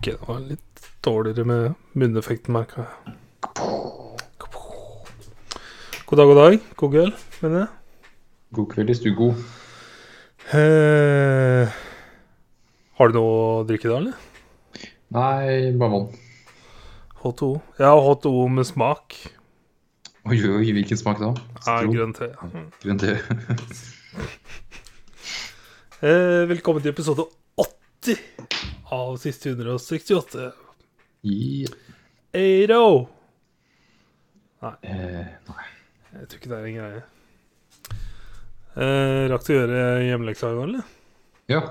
Ok, det var litt dårligere med munneffekten, merka jeg. God dag, god dag. God kveld, mener jeg. God kveld hvis du er god. Eh, har du noe å drikke i dag, eller? Nei, bare vann. H2O. Ja, H2O med smak. Oi, oi, hvilken smak da? Ja, grønn te. Grønn te. Eh, velkommen til episode 80 av siste 168. I, Eiro! eh, nei. Jeg tror ikke det er en greie. Eh, rakk du å gjøre hjemmeleksa i går, eller? Ja,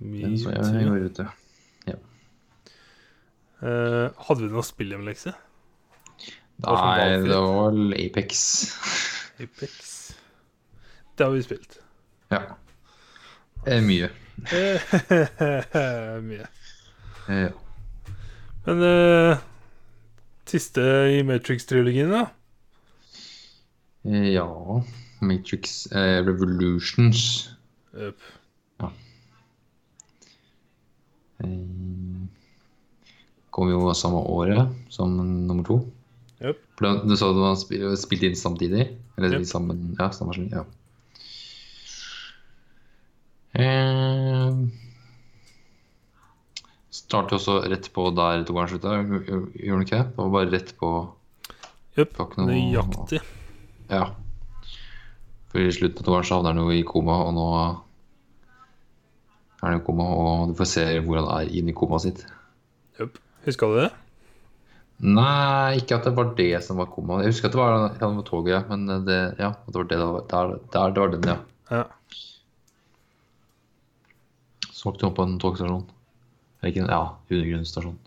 den så jeg i går ute. Eh, hadde vi noe spillhjemmelekse? Nei, det var Apex. Apex. Det har vi spilt. Ja. Eh, mye. Mye. Eh, ja. Men uh, siste i Matrix-trilogien, da? Eh, ja. Matrix uh, Revolutions. Yep. Ja. Um, kom jo samme året som nummer to. Yep. Du sa det var sp- spilt inn samtidig? Eller yep. sammen Ja, samme ja. Eh, starter også rett på der toeren slutta, gjør den ikke det? Det var bare rett på Jep. Det var ikke noe- Nøyaktig. Ja. For i slutten av toeren så havner han jo i koma, og nå er han i koma, og du får se hvor han er inni komaet sitt. Jepp. Huska du det? Nei, ikke at det var det som var koma. Jeg husker at det var han på toget, ja. Men det, ja, det var det det var. Der, der, det var den, ja. Ja. Så våknet han på en togstasjon. Eller ikke ja, undergrunnsstasjon.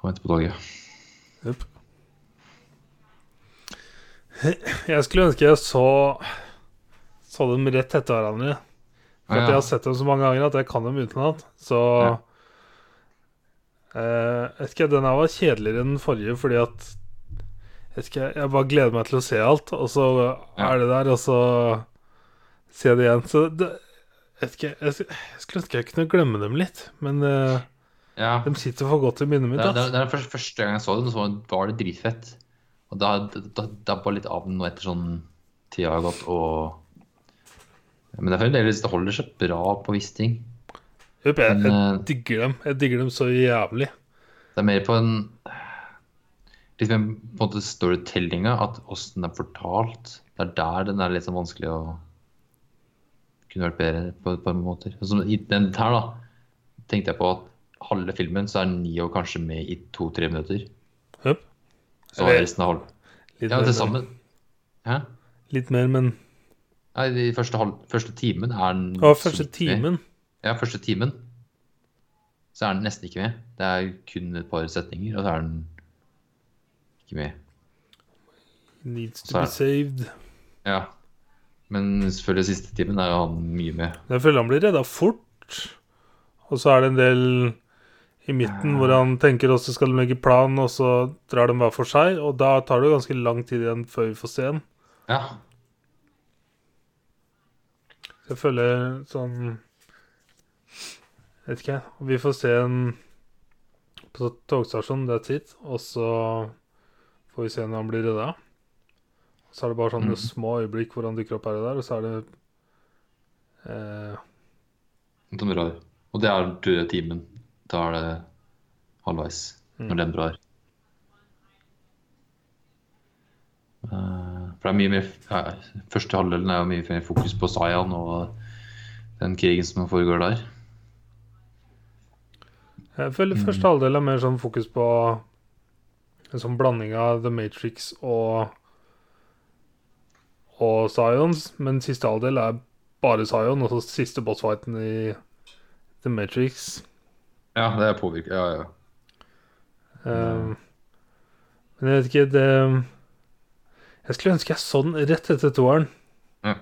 Og vente på toget. Yep. Jeg skulle ønske jeg så Så dem rett etter hverandre. For at Ja, jeg har sett dem så mange ganger at jeg kan dem utenat. Så eh, Jeg vet ikke, Den her var kjedeligere enn den forrige fordi at jeg, vet ikke, jeg bare gleder meg til å se alt, og så Ja. er det der, og så ser jeg det igjen. Så det, jeg, ikke, jeg, skulle ønske jeg kunne glemme dem litt, men uh, ja. de sitter for godt i minnet mitt. Det, det, det er første, første gang jeg så dem, så var det dritfett. Og da da- dabba litt av den nå etter sånn tida har gått, og Men det fremdeles det holder seg bra på visse ting. Jupp, jeg, jeg eh, digger dem. Jeg digger dem så jævlig. Det er mer på en Litt mer på en måte storytellinga, at åssen det er fortalt. Det er der den er litt sånn vanskelig å kunne vært bedre på et par måter. Som I den her, da, tenkte jeg på at halve filmen så er Neo kanskje med i to-tre minutter. Høp. Så er resten av halv... Litt, Ja, til sammen. Hæ? litt mer, men Nei, de første, halv, første timen er den Å, første timen. Ja, første timen. Så er den nesten ikke med. Det er kun et par setninger, og så er den ikke med. Needs to be saved. Ja. Men selvfølgelig siste timen er han mye med. Jeg føler han blir redda fort. Og så er det en del i midten hvor han tenker også skal legge plan, og så drar de hver for seg. Og da tar det jo ganske lang tid igjen før vi får se ham Ja. Så jeg føler sånn Vet ikke, jeg. Vi får se en på togstasjonen, that's it. Og så får vi se når han blir redda. Så er det bare sånne mm. små øyeblikk hvor han dukker opp her og der, og så er det eh, Som drar. Og det er døde timen. Da er det halvveis når Mm. den drar. Eh, For det er mye mer ja, Første halvdelen er jo mye mer fokus på Sayan og den krigen som foregår der. Jeg føler Mm. første halvdel er mer sånn fokus på en sånn blanding av The Matrix og og Zions, men siste halvdel er bare Zion, og så siste bossfighten i The Matrix. Ja, det er påvirket. Ja, ja. Um, men jeg vet ikke det Jeg skulle ønske jeg så den rett etter toeren. Ja.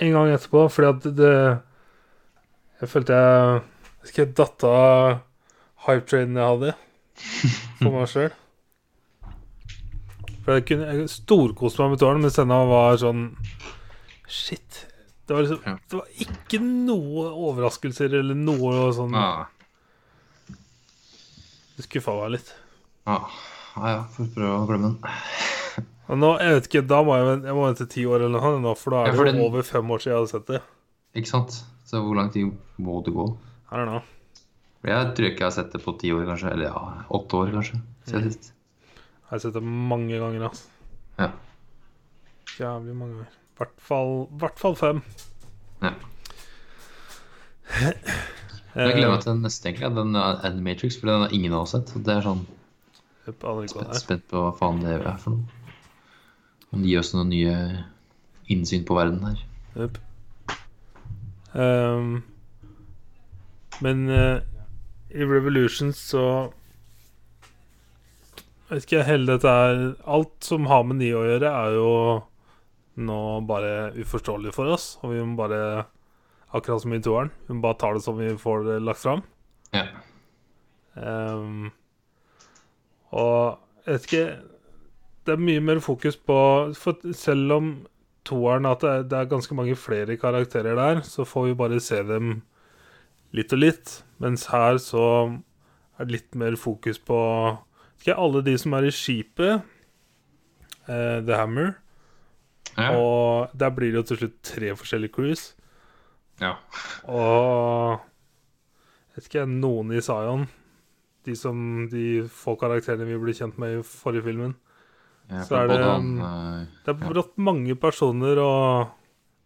En gang etterpå, fordi at det Jeg følte jeg Jeg husker jeg datt av hype-trainen jeg hadde for meg sjøl. For jeg kunne storkoste meg med tårnet, mens denne var sånn Shit. Det var, liksom, Ja. det var ikke noe overraskelser eller noe sånn Ah. Det skuffa meg litt. Ah. Ja, ja, får prøve å glemme den. Nå, jeg vet ikke, da må jeg, jeg må vente ti år eller noe, nå, for da Ja, er det for jo over fem år siden jeg hadde sett det. Ikke sant? Så hvor lang tid må det gå? I don't know. Jeg tror ikke jeg har sett det på ti år, kanskje. Eller ja, åtte år, kanskje. Siden sist. Jeg har sett det mange ganger. Altså. Ja. Jævlig mange ganger. I hvert fall, hvert fall fem. ja. Eh, Jeg gleder meg til den neste, egentlig. Den uh, Animatrix, for den har ingen av oss sett. Det er sånn er. spent på hva faen det er for noe. Om det gir oss noen nye innsyn på verden her. Yep. Um, men uh, i Revolution så Vet ikke, hele dette er Alt som har med Nio å gjøre, er jo nå bare uforståelig for oss. Og vi må bare Akkurat som i toeren. Vi må bare ta det som vi får det lagt fram. Ja. Um, og jeg vet ikke Det er mye mer fokus på For selv om toeren at det er, det er ganske mange flere karakterer der, så får vi bare se dem litt og litt. Mens her så er det litt mer fokus på ikke alle de som er i skipet, uh, The Hammer. Ja. Og der blir det jo til slutt tre forskjellige cruise. ja. Og jeg vet ikke, noen i Zion De som de få karakterene vi ble kjent med i forrige filmen. ja Så er det, han, uh, Det er brått mange personer å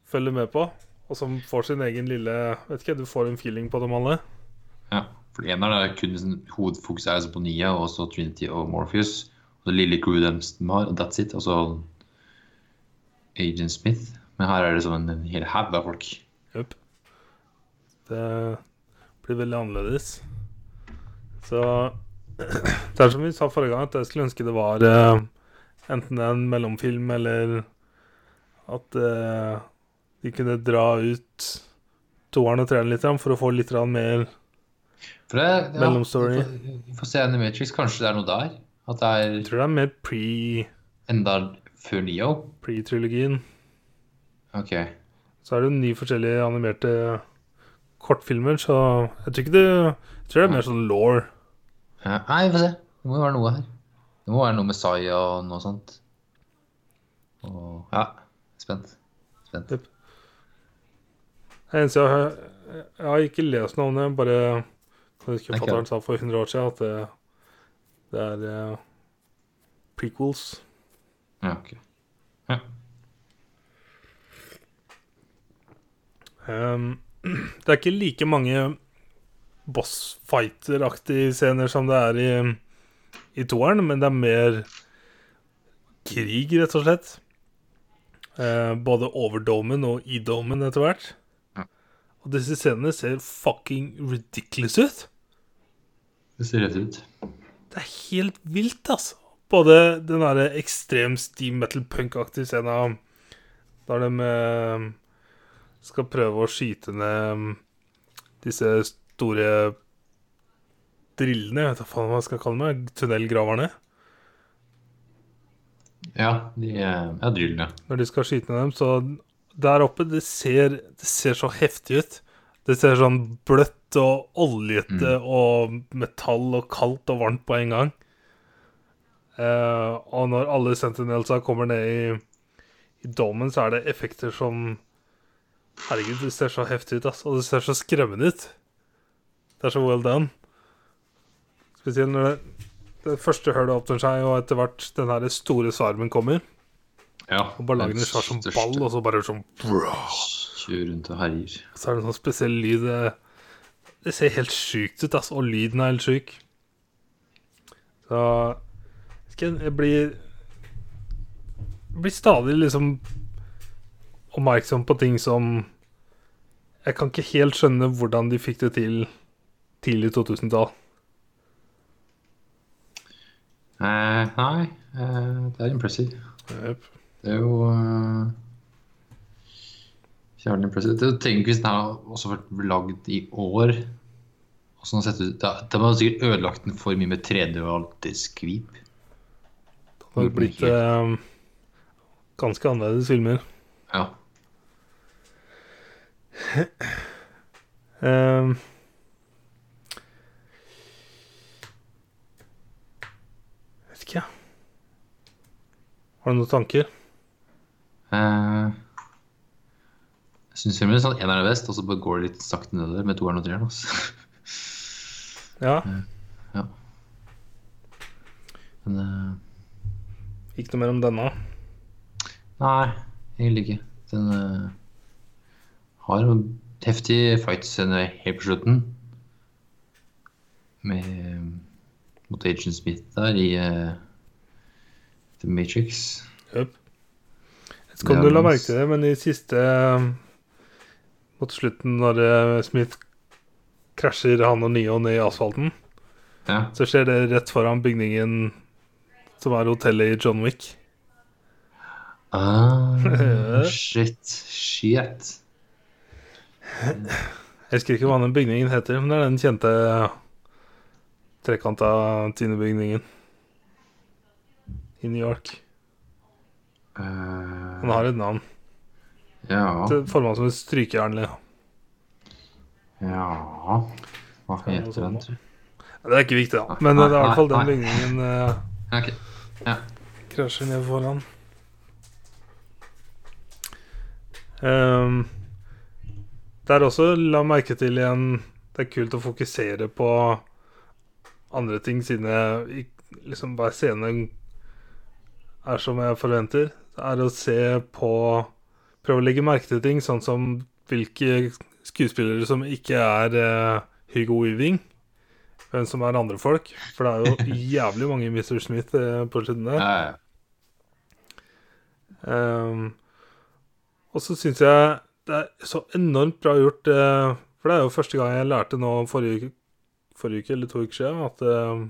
følge med på, og som får sin egen lille Vet ikke, du får en feeling på dem alle. Ja. For en er kun hovedfokuset hovedfokus er altså på Nia og så Trinity og Morpheus. Og det lille crewet deres de har, og that's it. Og så Agent Smith. Men her er det sånn en, hel haug av folk. Jupp. Det blir veldig annerledes. Så Det er som vi sa forrige gang, at jeg skulle ønske det var uh, enten en mellomfilm eller at uh, de kunne dra ut toeren og treeren litt for å få litt mer For det, ja, Mellomstory. Vi vi får se Animatrix. Kanskje det er noe der? At det Jeg er tror det er mer pre- enda før Neo? pre-trilogien. OK. så er det jo ni forskjellige animerte kortfilmer, så jeg tror ikke det Jeg tror det er mer sånn law. Ja, nei, vi får se. Det må jo være noe her. Det må være noe med Saya og noe sånt. Og ja, spent. Spent. Yep. Jeg Jeg har ikke lest noe om det, bare jeg husker fatter'n sa for 100 år siden at det, det er uh, prequels. Ja, ok. Um, det er ikke like mange bossfighter-aktige scener som det er i, i toeren, men det er mer krig, rett og slett. Eh, både over domen og i domen etter hvert. Ja. Og disse scenene ser fucking ridiculous ut. Det ser rett ut. Det er helt vilt, altså. Både den derre ekstrem steam metal punk-aktige scenen der de eh, skal prøve å skyte ned mm, disse store drillene, jeg vet ikke hva man skal kalle dem, tunnelgraverne. Ja, de er ja, drillene. Når de skal skyte ned dem, så der oppe, det ser, det ser så heftig ut. Det ser sånn bløtt og oljete og metall og kaldt og varmt på en gang. Uh, og når alle sentinelsa kommer ned i, i domen, så er det effekter som Herregud, det ser så heftig ut, ass. Og det ser så skremmende ut. Det er så well done. Spesielt når det, det første hølet åpner seg, og etter hvert den her store svarmen kommer. Ja. Og den svart som ball, og så bare sånn Kjører rundt og herjer. Så er det sånn spesiell lyd. Det, ser helt sjukt ut, altså, Og lyden er helt sjuk. Så Jeg blir jeg blir stadig liksom oppmerksom på ting som Jeg kan ikke helt skjønne hvordan de fikk det til tidlig 2000-tall. Eh, nei, eh, det er impressive. Det er jo uh, Jævlig impressive. Tenk hvis den har også vært lagd i år. Sånn sett De har sikkert ødelagt den for mye med 3D og alt det skvip. Det har blitt eh, ganske annerledes filmer. Ja. Ehm. vet ikke, jeg. Har du noen tanker? Eh, jeg syns filmen sånn eneren er best, og så går det litt sakte nedover med toeren og treeren. ja. Ja, Men uh... ikke noe mer om denne. nei, egentlig ikke. Den uh... har en heftig fight-scene helt på slutten. Med eh, mot Agent Smith der i uh... The Matrix. Jøp. Jeg kan du la merke til det, men i siste Mot slutten, når eh, Smith krasjer han og Neo ned i asfalten, Ja. så skjer det rett foran bygningen som er hotellet i John Wick. Ah, shit. Shit. Jeg husker ikke hva den bygningen heter, men det er den kjente trekanta tinebygningen i New York. Han Den har et navn. Ja. Til formann som et strykejern. ja. Ja Hva heter den? sånt Det er ikke viktig, da. Men det er i hvert fall den Nei, nei. bygningen eh, Ok. Ja. krasjer ned foran. Um, det er også, la merke til igjen Det er kult å fokusere på andre ting, siden jeg, liksom hver scene er som jeg forventer. Det er å se på Prøve å legge merke til ting, sånn som hvilke skuespillere som ikke er uh, Hugo Weaving. Hvem som er andre folk. For det er jo jævlig mange Mr. Smith uh, på slutten der. Ja, ja. Ehm, og så syns jeg det er så enormt bra gjort Uh, For det er jo første gang jeg lærte nå forrige, uke- forrige uke eller to uker siden at um,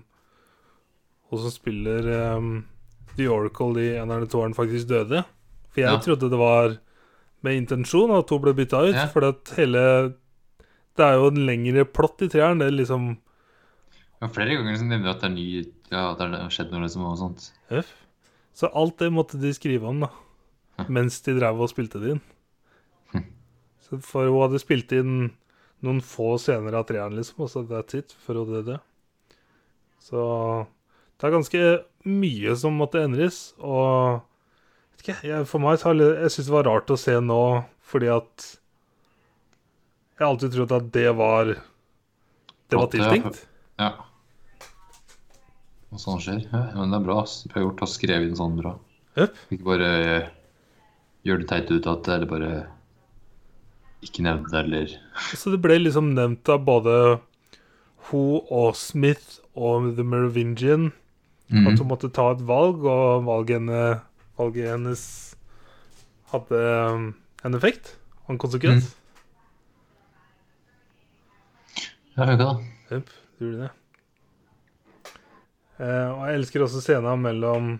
hun som spiller um, The Oracle i eneren og toeren, faktisk døde. For jeg Ja. trodde det var med intensjon at hun ble bytta ut. Ja. For at hele Det er jo en lengre plott i treeren. Det er liksom Ja, flere ganger som nevner at det er ny Ja, det har skjedd noe liksom og sånt. F. Så alt det måtte de skrive om, da. Ja. Mens de drev og spilte det inn. Hm. Så for hun hadde spilt inn noen få scener av treeren, liksom, og så that's it, for hun døde. Så det er ganske mye som måtte endres, og vet ikke, jeg, for meg så det- jeg syns det var rart å se nå, fordi at jeg har alltid trodd at det var Det var tiltenkt. Ja. Og sånn skjer. Ja, men det er bra. ass. har gjort å skrevet inn sånn bra. Yep. Ikke bare gjør det teit ut at eller bare ikke nevne det, eller Så det ble liksom nevnt av både hun og Smith og The Merovingian Mhm. at hun måtte ta et valg, og valget, henne, valget hennes hadde um, en effekt og en konsekvens. Ja, funka, da. Jepp, det gjorde det. Eh, og jeg elsker også scena mellom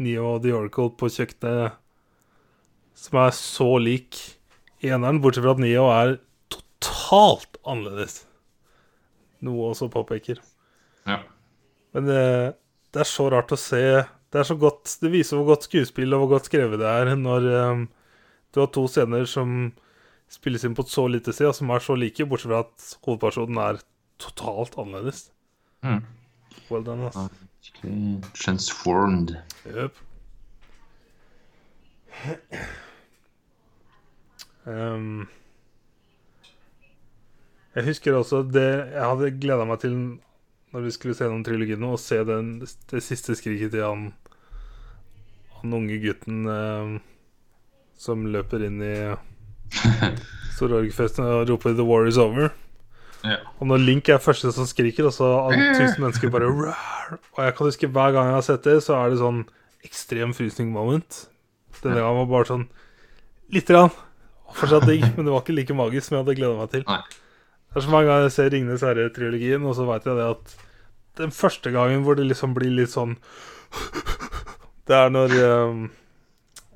Neo og The Oracle på kjøkkenet, som er så lik eneren, bortsett fra at Neo er totalt annerledes. Noe også påpeker. Ja. Men det, det er så rart å se. Det er så godt Det viser hvor godt skuespill og hvor godt skrevet det er når um, du har to scener som spilles inn på et så lite sted, og som er så like, bortsett fra at hovedpersonen er totalt annerledes. Mm. Well done, ass. Skikkelig transformed. Yep. Um, jeg husker også det Jeg hadde gleda meg til når vi skulle se gjennom trilogien, å se den, det siste skriket til han Han unge gutten eh, som løper inn i Stororgfesten og roper 'The war is over'. Ja. Og når Link er første som skriker, og så alle tusen mennesker bare «Rar!» Og jeg kan huske hver gang jeg har sett det, så er det sånn ekstrem frysning moment. Denne gangen var bare sånn lite grann. Fortsatt digg, men det var ikke like magisk som jeg hadde gleda meg til. Nei. Det er så mange ganger jeg ser 'Ringenes herre'-trilogien, og så veit jeg det at den første gangen hvor det liksom blir litt sånn Det er når um,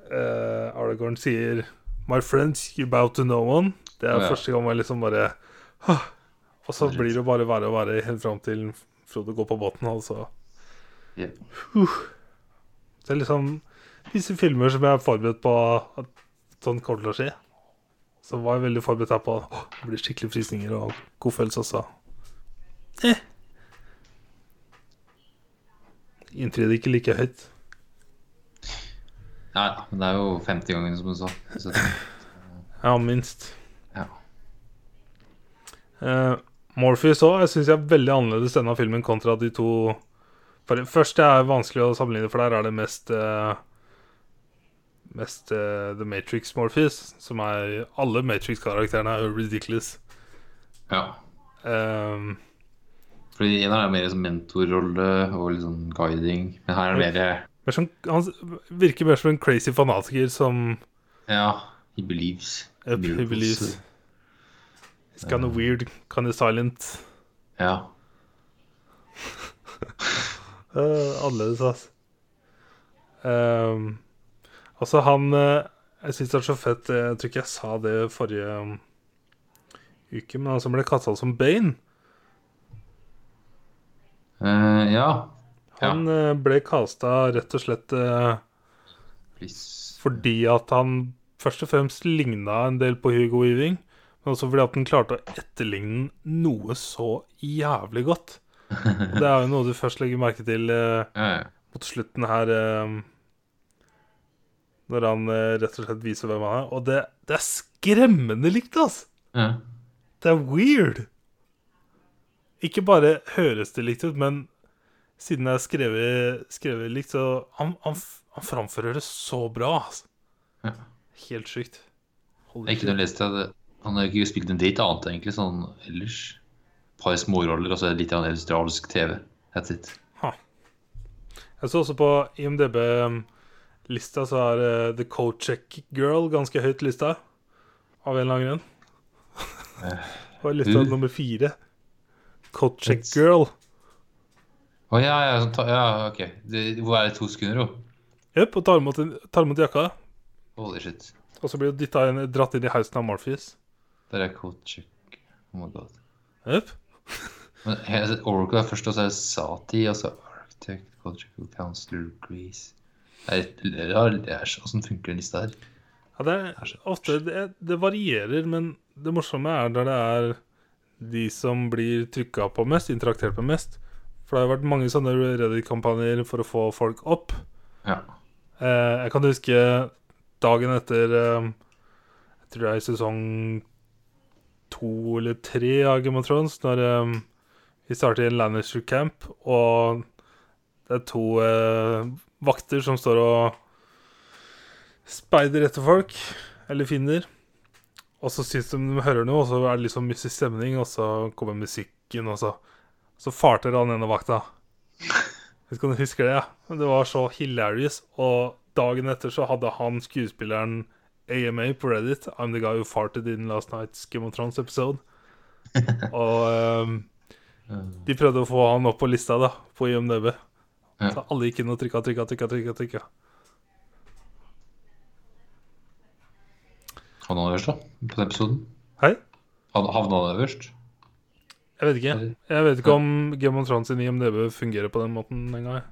uh, Aragorn sier 'My friends, you bow to no one'. Det er Ja. første gang man liksom bare «Hah». Og så blir det bare verre og verre helt fram til Frode går på båten, altså. Ja. Det er liksom visse filmer som jeg er forberedt på at sånn kommer til å skje. Så var jeg veldig forberedt her på at åh, det blir skikkelig frysninger og god følelse også. Eh. Innfridde ikke like høyt. Ja, men det er jo 50 ganger, som du sa. Så, Ja, minst. ja. Uh, Morpheus òg syns jeg er veldig annerledes denne filmen kontra de to For det første er vanskelig å sammenligne, for der er det mest uh, Mest uh, The Matrix Morpheus, som er Alle Matrix-karakterene er jo ridiculous. ja. Um, Fordi en er mer som mentorrolle og litt sånn guiding. Men her er det mer som, han virker mer som en crazy fanatiker som Ja, he believes. Yep, he believes. He's kind of weird, kind of silent. Ja. Uh, annerledes, altså. Um, altså, han uh, Jeg syns det er så fett eh, Jeg tror ikke jeg sa det forrige um, uke, men han som ble kasta som Bane, Uh, ja. Han ja. ble casta rett og slett eh, fordi at han først og fremst ligna en del på Hugo Weaving, men også fordi at han klarte å etterligne noe så jævlig godt. Og det er jo noe du først legger merke til eh, Ja, ja. mot slutten her eh, Når han eh, rett og slett viser hvem han er. Og det, det er skremmende likt, altså! ja. Det er weird! Ikke bare høres det likt ut, men siden jeg har skrevet, skrevet likt, så han, han, han framfører det så bra, altså. Ja. Helt sjukt. Jeg ikke noe lest det. Han har ikke spilt en date annet egentlig, sånn ellers. Et par småroller og så litt av en australsk TV. That's it. Jeg så også på IMDb-lista, så er uh, The Cocheck Girl ganske høyt lista. Av en eller annen grunn. Og lista Uh. nummer fire. Cocheck Girl. Å ja, ja, sånn, ta, ja, ok. Det, hvor er det to sekunder, jo? Jepp, og tar imot, tar imot jakka. Holy shit. Og så blir inn, dratt inn i heisen av Morpheus. Der er check. Oh my god. Jepp. Men jeg- Oracle er først, og så er det Sati, og så Architect, check, Counselor, Grease. Det er, det er, det er, Åssen funker den lista her? Ja, det er ofte det, det varierer, men det morsomme er der det er de som blir trykka på mest, interaktert på mest. For det har jo vært mange sånne Reddit-kampanjer for å få folk opp. Ja. Eh, jeg kan huske dagen etter eh, Jeg tror det er i sesong to eller tre av Game of Thrones, når eh, vi starter i en Lannister camp, og det er to eh, vakter som står og speider etter folk, eller finner. Og så syns de de hører noe, og så er det liksom mystisk stemning, og så kommer musikken, og så Så farter han ene vakta. Jeg vet ikke om du husker det, ja. Det var så hilarious. Og dagen etter så hadde han skuespilleren AMA på Reddit. I'm the guy who farted in last night's Game of Thrones episode. og um, de prøvde å få han opp på lista da, på IMDb. Så alle gikk inn og trykka, trykka, trykka. trykka, trykka. Havna han øverst, da? På den episoden? Hei? Hav- Havna han øverst? Jeg vet ikke. Jeg vet ikke om Game of Thrones sin IMDb fungerer på den måten engang.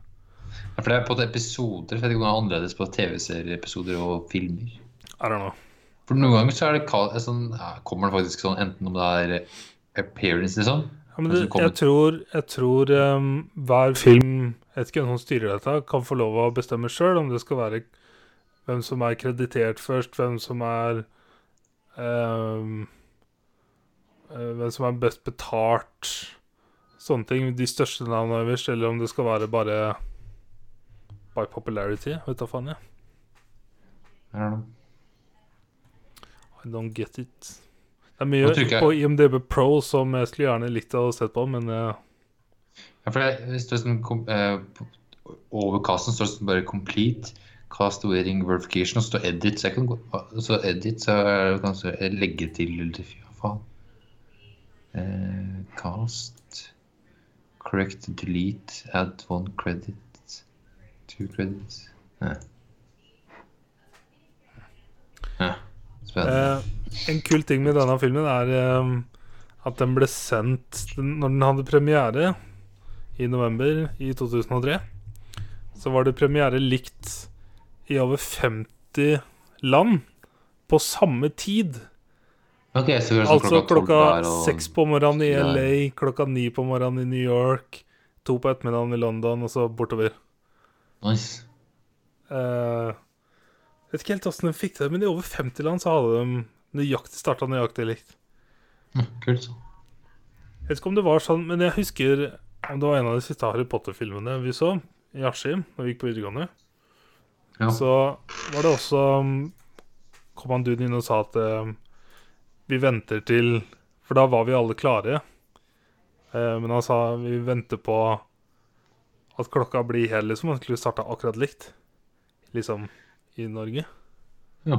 Ja, for det er på episoder. Jeg vet ikke om det er annerledes på TV-serieepisoder og filmer. I don't know. For noen ganger så er det sånn, kommer det faktisk sånn enten om det er appearance, liksom. Ja, men det, jeg tror, jeg tror um, hver film Jeg vet ikke hvem som styrer dette, kan få lov å bestemme sjøl om det skal være hvem som er kreditert først, hvem som er ehm, eh, Hvem som er best betalt. Sånne ting. De største navnene øverst, eller om det skal være bare by popularity. Vet da faen, jeg. Know. I don't get it. Det er mye jeg- på IMDb Pro som jeg skulle gjerne likt å sett på, men uh... Ja, for det, er sånn, eh, over casten står det sånn bare 'complete', cast wearing verification, og så står 'edit'. Så jeg kan gå så edit, så det kanskje legge til Hva faen? Eh, cast Correct, delete, add one credit. Two credits. Ja. ja. Spennende. Eh, en kul ting med denne filmen er eh, at den ble sendt Når den hadde premiere i november i 2003, så var det premiere likt i over 50 land på samme tid. Ok, så sånn Altså klokka der og seks på morgenen i. LA, klokka ni på morgenen i New York, to på ettermiddagen i London, og så bortover. Nice. Uh, vet ikke helt åssen de fikk det, men i over 50 land så hadde de nøyaktig starta nøyaktig likt. Hm, kult. Jeg vet ikke om det var sånn, men jeg husker om det var en av de siste Harry Potter-filmene vi så i Askim da vi gikk på videregående. Ja. Så var det også um, Kom han duden inn og sa at um, vi venter til For da var vi alle klare. Eh, men han sa vi venter på at klokka blir hel, liksom. Han skulle starta akkurat likt, liksom, i Norge. ja.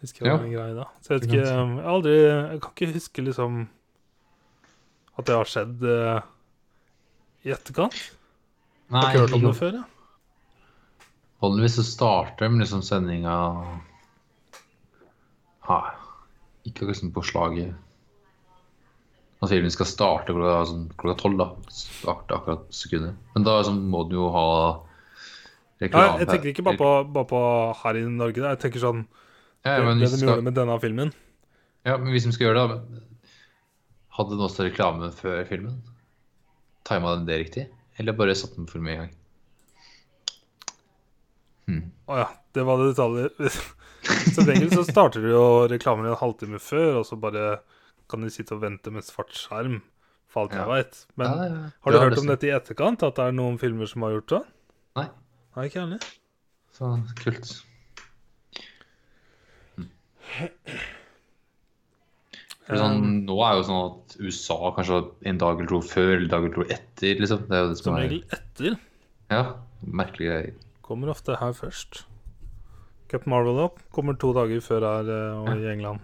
Husker jeg Ja. den greia da. Så jeg vet ikke Jeg aldri Jeg kan ikke huske liksom at det har skjedd eh, i etterkant. Jeg har ikke hørt om det før, jeg. Vanligvis så starter de liksom sendinga Ikke akkurat sånn på slaget. At filmen skal starte klokka, sånn, klokka tolv, da. Starte akkurat sekundet. Men da liksom, må du jo ha Nei, Ja, jeg tenker ikke bare på, bare på her i Norge. da. Jeg tenker sånn ja, det, men det de skal, gjorde med denne filmen. ja, men hvis de skal gjøre det, da Hadde den også reklame før filmen? Tima den det riktig? Eller bare satt den for mye i gang? Hmm. oh, ja, det var det detaljer. Som regel så starter du jo reklamen en halvtime før, og så bare kan de sitte og vente med svart skjerm, for alt jeg Ja. veit. Men Ja, ja, ja. har du Ja, hørt om dette i etterkant? At det er noen filmer som har gjort det? Nei. Nei, ikke heller. Så kult. For sånn, nå er jo sånn at USA kanskje en dag eller to før eller dag eller to etter, liksom. Det er jo det som som regel etter. Ja, merkelige greier. Kommer ofte her først. Captain Marvel opp kommer to dager før her eh, og i England.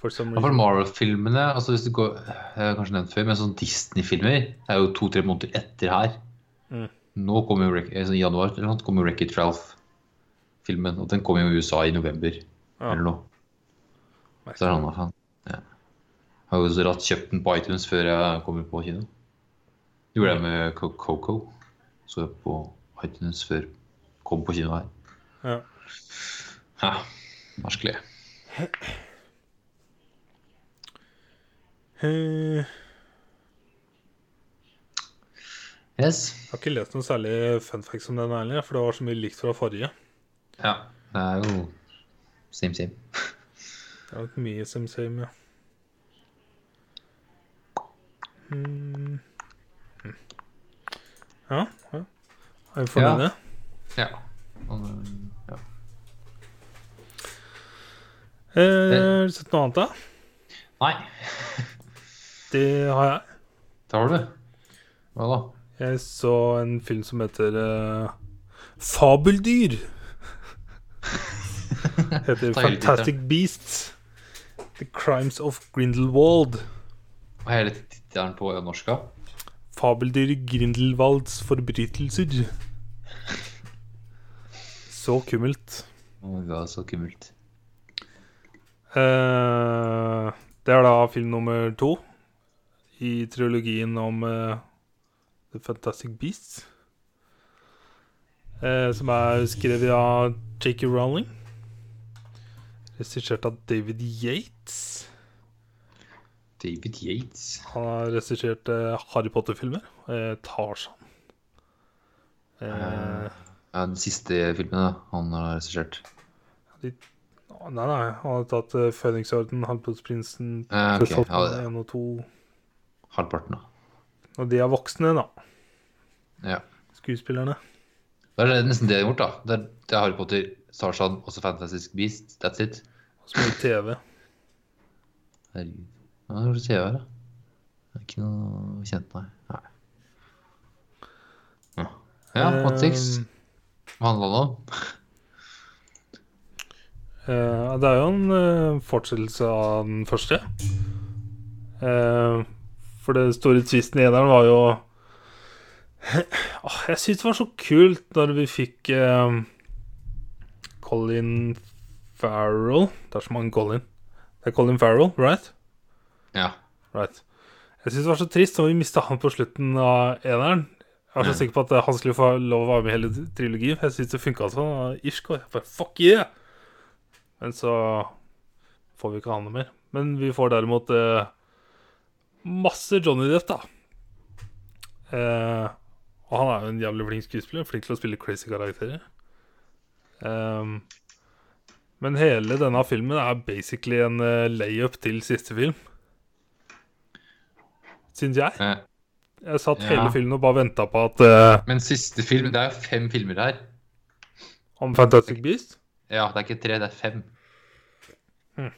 For for. Marvel-filmene, altså hvis du går Jeg har kanskje nevnt før, men sånn Disney-filmer er jo to-tre måneder etter her. Mm. Nå kommer jo sånn I januar eller noe, kommer Wreck-It Ralph-filmen. Og den kommer jo i USA i november Ja. eller noe. Så er det faen. Ja. Jeg har jo så ratt kjøpt den på iTunes før jeg kommer på kino. Gjorde jeg med Coco. Så jeg på iTunes før jeg kom på kino her. Ja. Ja, merkelig. Eh, Yes. Jeg har ikke lest noe særlig fun facts om den heller, for det var så mye likt fra forrige. Ja. Det er jo same, same. Det er nok mye same same, ja. Mm. Mm. Ja, ja. Er vi fornøyde? Ja. Ja. Har du sett noe annet, da? Nei, Det har jeg. det har du. Hva da? Jeg så en film som heter uh, Fabeldyr. Heter Fantastic Beasts. The Crimes of Grindelwald. Hva er hele tittelen på norsk? Fabeldyr Grindelwalds forbrytelser. Så kummelt. Oh God, så kummelt. Eh, det er da film nummer to i trilogien om uh, The Fantastic Beasts. Uh, som er skrevet av J.K. Rowling. Regissert av David Yates. David Yates. Han har regissert Harry Potter-filmer. Tarzan. Uh, Ja, den siste filmen da, han har regissert. Nei, nei, han hadde tatt uh, Halvblodsprinsen, Eh, ok, Fødselsholdt ja, det er 1 og 2. halvparten, da. Og de er voksne, da. Ja. Skuespillerne. Da er det nesten det de har gjort, da. Det er, det er Harry Potter, Tarzan, også Fantastic Beast. That's it. Og så mye TV. Herregud. Hva er det TV her, da? Det er ikke noe kjent, nei. Nei. Ja, Hot Six. Eh, Hva handla det om? Eh, det er jo en uh, fortsettelse av den første. Uh, for det store tvisten i eneren var jo Jeg syns det var så kult når vi fikk Colin Farrell Det er så mange Colin. Det er Colin Farrell, right? Ja. Right. Jeg syns det var så trist når vi mista han på slutten av eneren. Jeg var så sikker på at han skulle få lov å være med i hele trilogien. Jeg syns det funka sånn. Irsk og jeg bare fuck yeah! Men så får vi ikke ha noe mer. Men vi får derimot eh, masse Johnny Depp, da. Eh, og han er jo en jævlig flink skuespiller. Flink til å spille crazy karakterer. Eh, men hele denne filmen er basically en eh, layup til siste film. Syns jeg. Jeg satt Ja. hele filmen og bare venta på at eh, Men siste film Det er jo fem filmer her. Om Fantastic Beast Ja, det er ikke tre, det er fem. Hmm.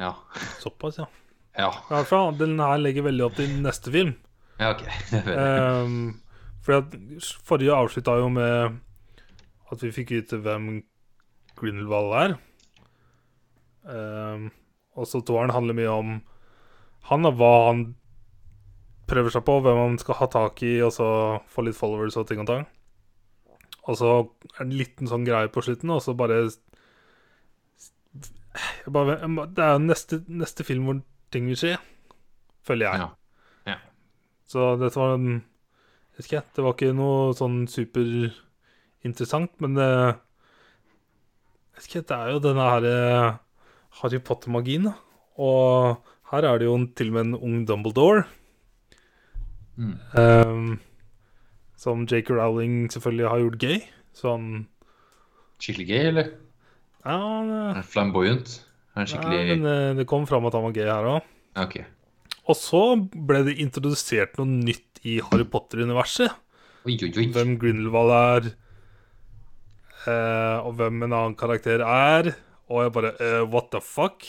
Ja. Såpass, ja. Ja. I hvert fall, Den her legger veldig opp til neste film. ja ok. Um, fordi forrige avslutta jo med at vi fikk vite hvem Grindelwald er. Um, og så toeren handler mye om han og hva han prøver seg på, hvem han skal ha tak i, og så få litt followers og ting og tang. Og så er det en liten sånn greie på slutten, og så bare, bare Det er jo neste, neste film hvor ting vil skje, føler jeg. Ja. Ja. Så dette var en Vet ikke, det var ikke noe sånn superinteressant, men det Vet ikke, det er jo denne her eh, Harry Potter-magien, da. Og her er det jo en, til og med en ung Dumbledore. Mm. ehm, som J.K. Rowling selvfølgelig har gjort gay. Som Skikkelig gay, eller? Ja, Er han Flamboyant? Er skikkelig men eh, det kom fram at han var gay her òg. Ok. Og så ble det introdusert noe nytt i Harry Potter-universet. Hvem Grindelwald er, eh, og hvem en annen karakter er. Og jeg bare eh, What the fuck?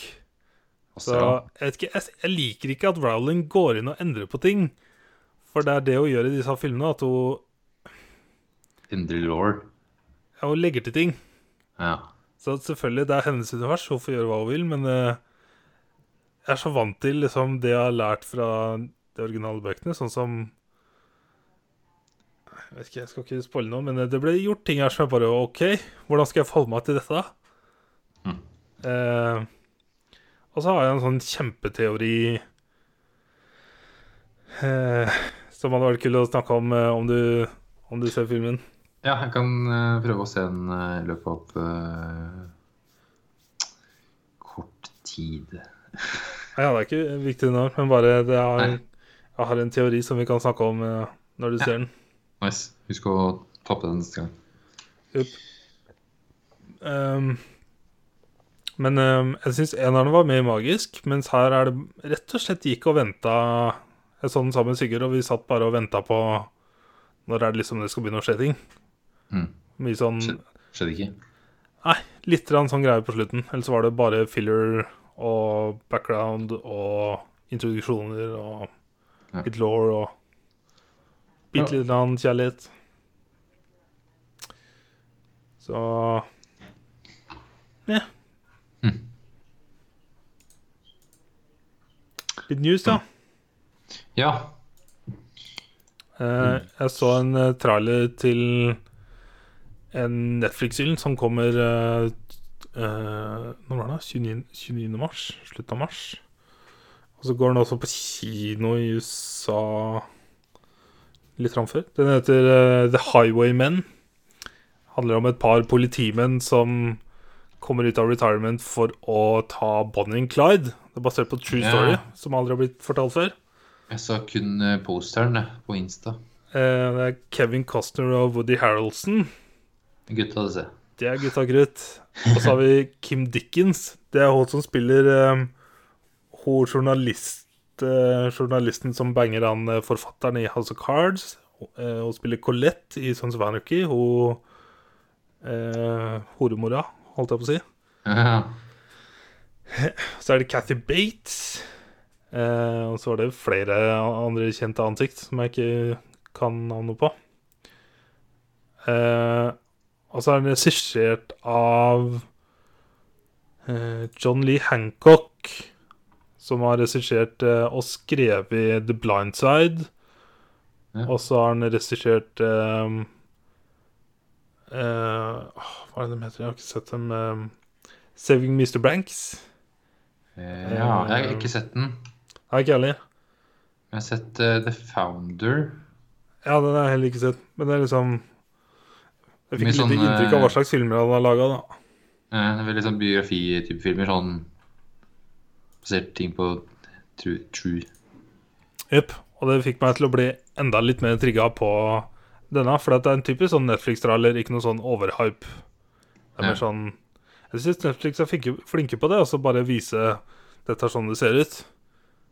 Så jeg, vet ikke, jeg, jeg liker ikke at Rowling går inn og endrer på ting. For det er det hun gjør i disse filmene, at hun, Indre law. ja, hun legger til ting. Ja. Så selvfølgelig, det er hennes univers, hun får gjøre hva hun vil, men uh, jeg er så vant til liksom, det jeg har lært fra de originale bøkene, sånn som Jeg vet ikke, jeg skal ikke spoile noe, men det ble gjort ting her som jeg bare OK, hvordan skal jeg forholde meg til dette? Mm. Uh, og så har jeg en sånn kjempeteori uh, som hadde vært kul å snakke om eh, om, du, om du ser filmen. Ja, jeg kan uh, prøve å se den i uh, løpet av uh, kort tid. Ja, det er ikke viktig nå, men bare det er, jeg har en teori som vi kan snakke om eh, når du ser den. Nice. Husk å tappe den neste gang. Yep. Um, men um, jeg syns eneren var mer magisk, mens her er det rett og slett gikk og venta Jeg så den sammen med Sigurd, og vi satt bare og venta på når er det liksom det skal begynne å skje ting. Mm. Mye sånn Skjø- Skjedde ikke? Nei, litt sånn greier på slutten. Ellers var det bare filler og background og introduksjoner og Ja. litt law og bitte litt annen kjærlighet. Så Ja. Mm. Litt news, da. Ja. Eh, jeg så en eh, trailer til en Netflix-film som kommer uh, Når var det? 29, 29. mars? Slutten av mars. Og så går den også på kino i USA litt framfor. Den heter uh, The Highwaymen. Handler om et par politimenn som kommer ut av retirement for å ta Bonnie and Clyde. Det er basert på true Ja. story, som aldri har blitt fortalt før. Jeg sa kun posteren på Insta. Det er Kevin Costner og Woody Harroldson. Gutta, det. Det er gutta krutt. Og så har vi Kim Dickens. Det er hun som spiller eh, hun journalist, eh, journalisten som banger han eh, forfatteren i House of Cards. Eh, hun spiller Colette i Sons of Anarchy. Hun eh, horemora, holdt jeg på å si. Ja. Så er det Cathy Bates. Eh, og så er det flere andre kjente ansikt som jeg ikke kan navnet på. Eh, og så er den regissert av eh, John Lee Hancock, som har regissert eh, og skrevet The Blind Side. Ja. Og så har han regissert eh, eh, Hva er det de heter? Jeg har ikke sett dem. eh, Saving Mr. Banks. Eh, ja, jeg har ikke sett den. Nei, ikke heller. Jeg har sett uh, The Founder. Ja, den har jeg heller ikke sett. Men det er liksom Jeg fikk sånn, litt inntrykk av hva slags filmer han har laga, da. Eh, det veldig sånn biografi-type filmer. Sånn basert ting på true. true. Jepp. Og det fikk meg til å bli enda litt mer trigga på denne. For det er en typisk sånn Netflix-trailer, ikke noe sånn overhype. Det er Ja. mer sånn Jeg syns Netflix er flinke, flinke på det, og så bare vise dette er sånn det ser ut.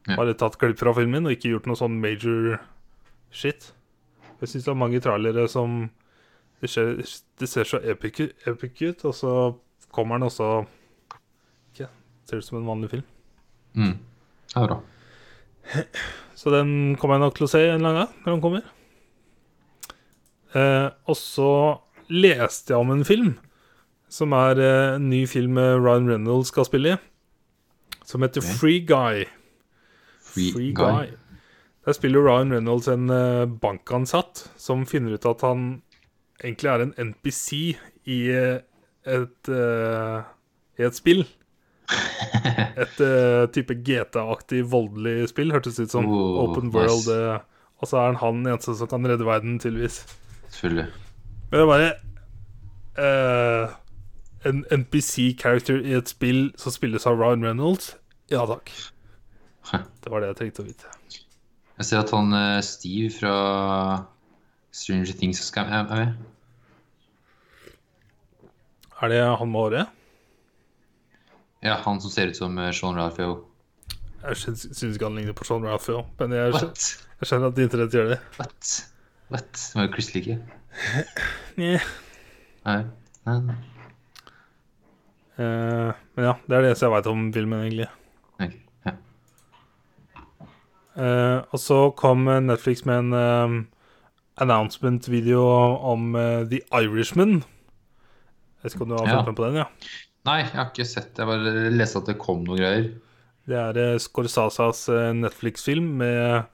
Ja. Bare tatt klipp fra filmen og ikke gjort noe sånn major shit. Jeg syns det er mange trailere som det ser, det ser så epic, epic ut, og så kommer den også okay. ser ut som en vanlig film. Mm. Det er bra. Så den kommer jeg nok til å se en eller annen gang når den kommer. Eh, og så leste jeg om en film som er eh, en ny film Ryan Reynolds skal spille i. Som heter okay. Free Guy. Free Guy. Der spiller Ryan Reynolds en eh, bankansatt som finner ut at han egentlig er en NPC i eh, et, eh, i et spill. Et eh, type GTA-aktig voldelig spill, hørtes ut som. Oh, Open nice. world. eh, og så er han han eneste som kan redde verden, tydeligvis. Selvfølgelig. Men det er bare Uh, En NPC-character i et spill som spilles av Ryan Reynolds? Ja takk. Det var det jeg trengte å vite. Jeg ser at han Steve fra Stranger Things skal er med. Er det han med håret? Ja, han som ser ut som eh, Sean Ralphio. Jeg syns, ikke han ligner på Sean Raphael, men jeg, What? jeg skjønner at internett gjør det. What? What? Det var jo Chris like. Nja. Nei. Nei. nei. Eh, men ja, det er det eneste jeg veit om filmen, egentlig. Okay. Ja. Uh, og så kom Netflix med en eh, announcement-video om uh, The Irishman. Jeg vet ikke om du har Ja. med på den? ja Nei, jeg har ikke sett Jeg bare leste at det kom noen greier. Det er uh, Scorsasas uh, Netflix-film med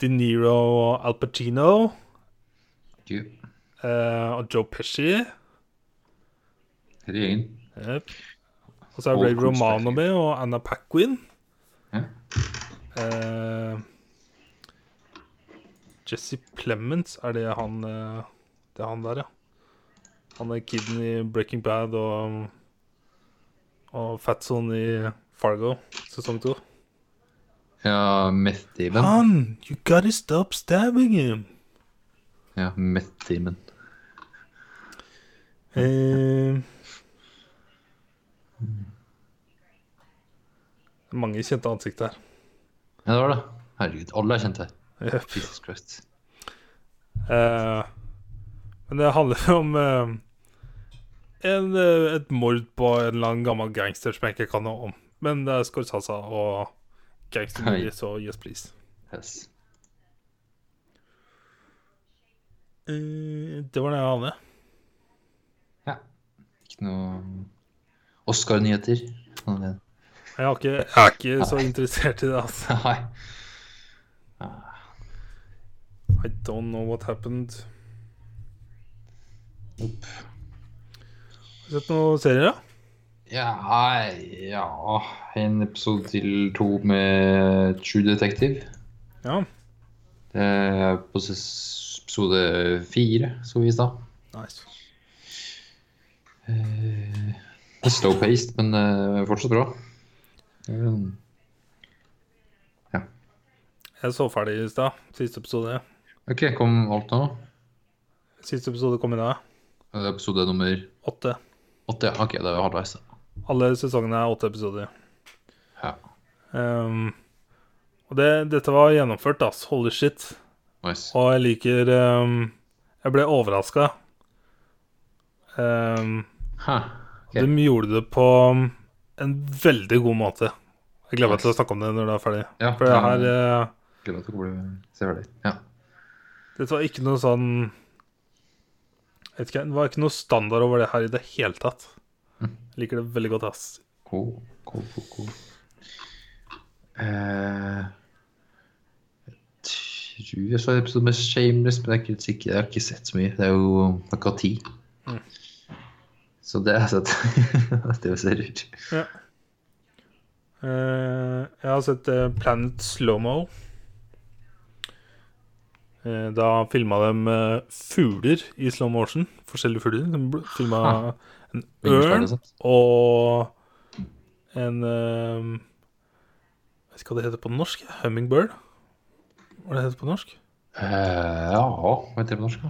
De Niro og Al Pacino og Joe Pesci. Hele. Yep. Og så er Ray Romano med, og Anna Paquin. Ja. Jesse Plemons, er det han eh, Det er han der, ja. Han er kiden i Breaking Bad og Og Fatson i Fargo sesong to. Ja, Meth Demon. Han, you gotta stop stabbing him. Ja, Meth Demon. Eh, mange kjente ansikt her. Ja, det var det. Herregud, alle er kjente. Yep. Jesus Christ. Uh, men det handler om uh, en, uh, et mord på en eller annen gammel gangster som jeg ikke kan noe om. Men det er Scorsasa og gangstermovie, Hei. så yes, please. Yes. Det var det jeg hadde. Ja. Ikke noe Oscar-nyheter. Jeg, jeg er ikke så interessert i det. altså Nei. I don't know what happened. Opp. Har du sett noen serier, da? Ja, ja En episode til to med True Detective. Ja. Det er på episode fire, skal vi stad. Nice. Eh, det er Slow-paced, men eh, fortsatt bra. Um, Jeg så ferdig i stad. Siste episode. OK, kom alt nå? Siste episode kom i dag. Episode nummer Åtte. åtte. ja. OK, det er halvveis. da. Alle sesongene er åtte episoder. Ja. Um, og det, dette var gjennomført, ass. Holy shit. Nice. Og jeg liker um, Jeg ble overraska. Um, Hæ. Ok. De gjorde det på en veldig god måte. Jeg gleder meg til å snakke om det når det er ferdig. Ja, For det her eh, Gleder meg til å bli se ferdig. Ja. Dette var ikke noe sånn ikke, Det var ikke noe standard over det her i det hele tatt. Mm. Jeg liker det veldig godt, ass. Cool, cool, cool, cool. Uh, jeg tror jeg så en episode med Shameless, men jeg er ikke sikker. Jeg har ikke sett så mye. Det er jo akkurat ti. Mm. Så det har jeg sett. det ser ut. Ja. Uh, jeg har sett uh, Planet Slowmo. Uh, da filma de eh, fugler i slow motion. Forskjellige fugler. De filma en ørn og en Jeg vet ikke hva det heter på norsk. Hummingbird? Hva det heter på norsk? Uh, ja, hva heter det på norsk? da?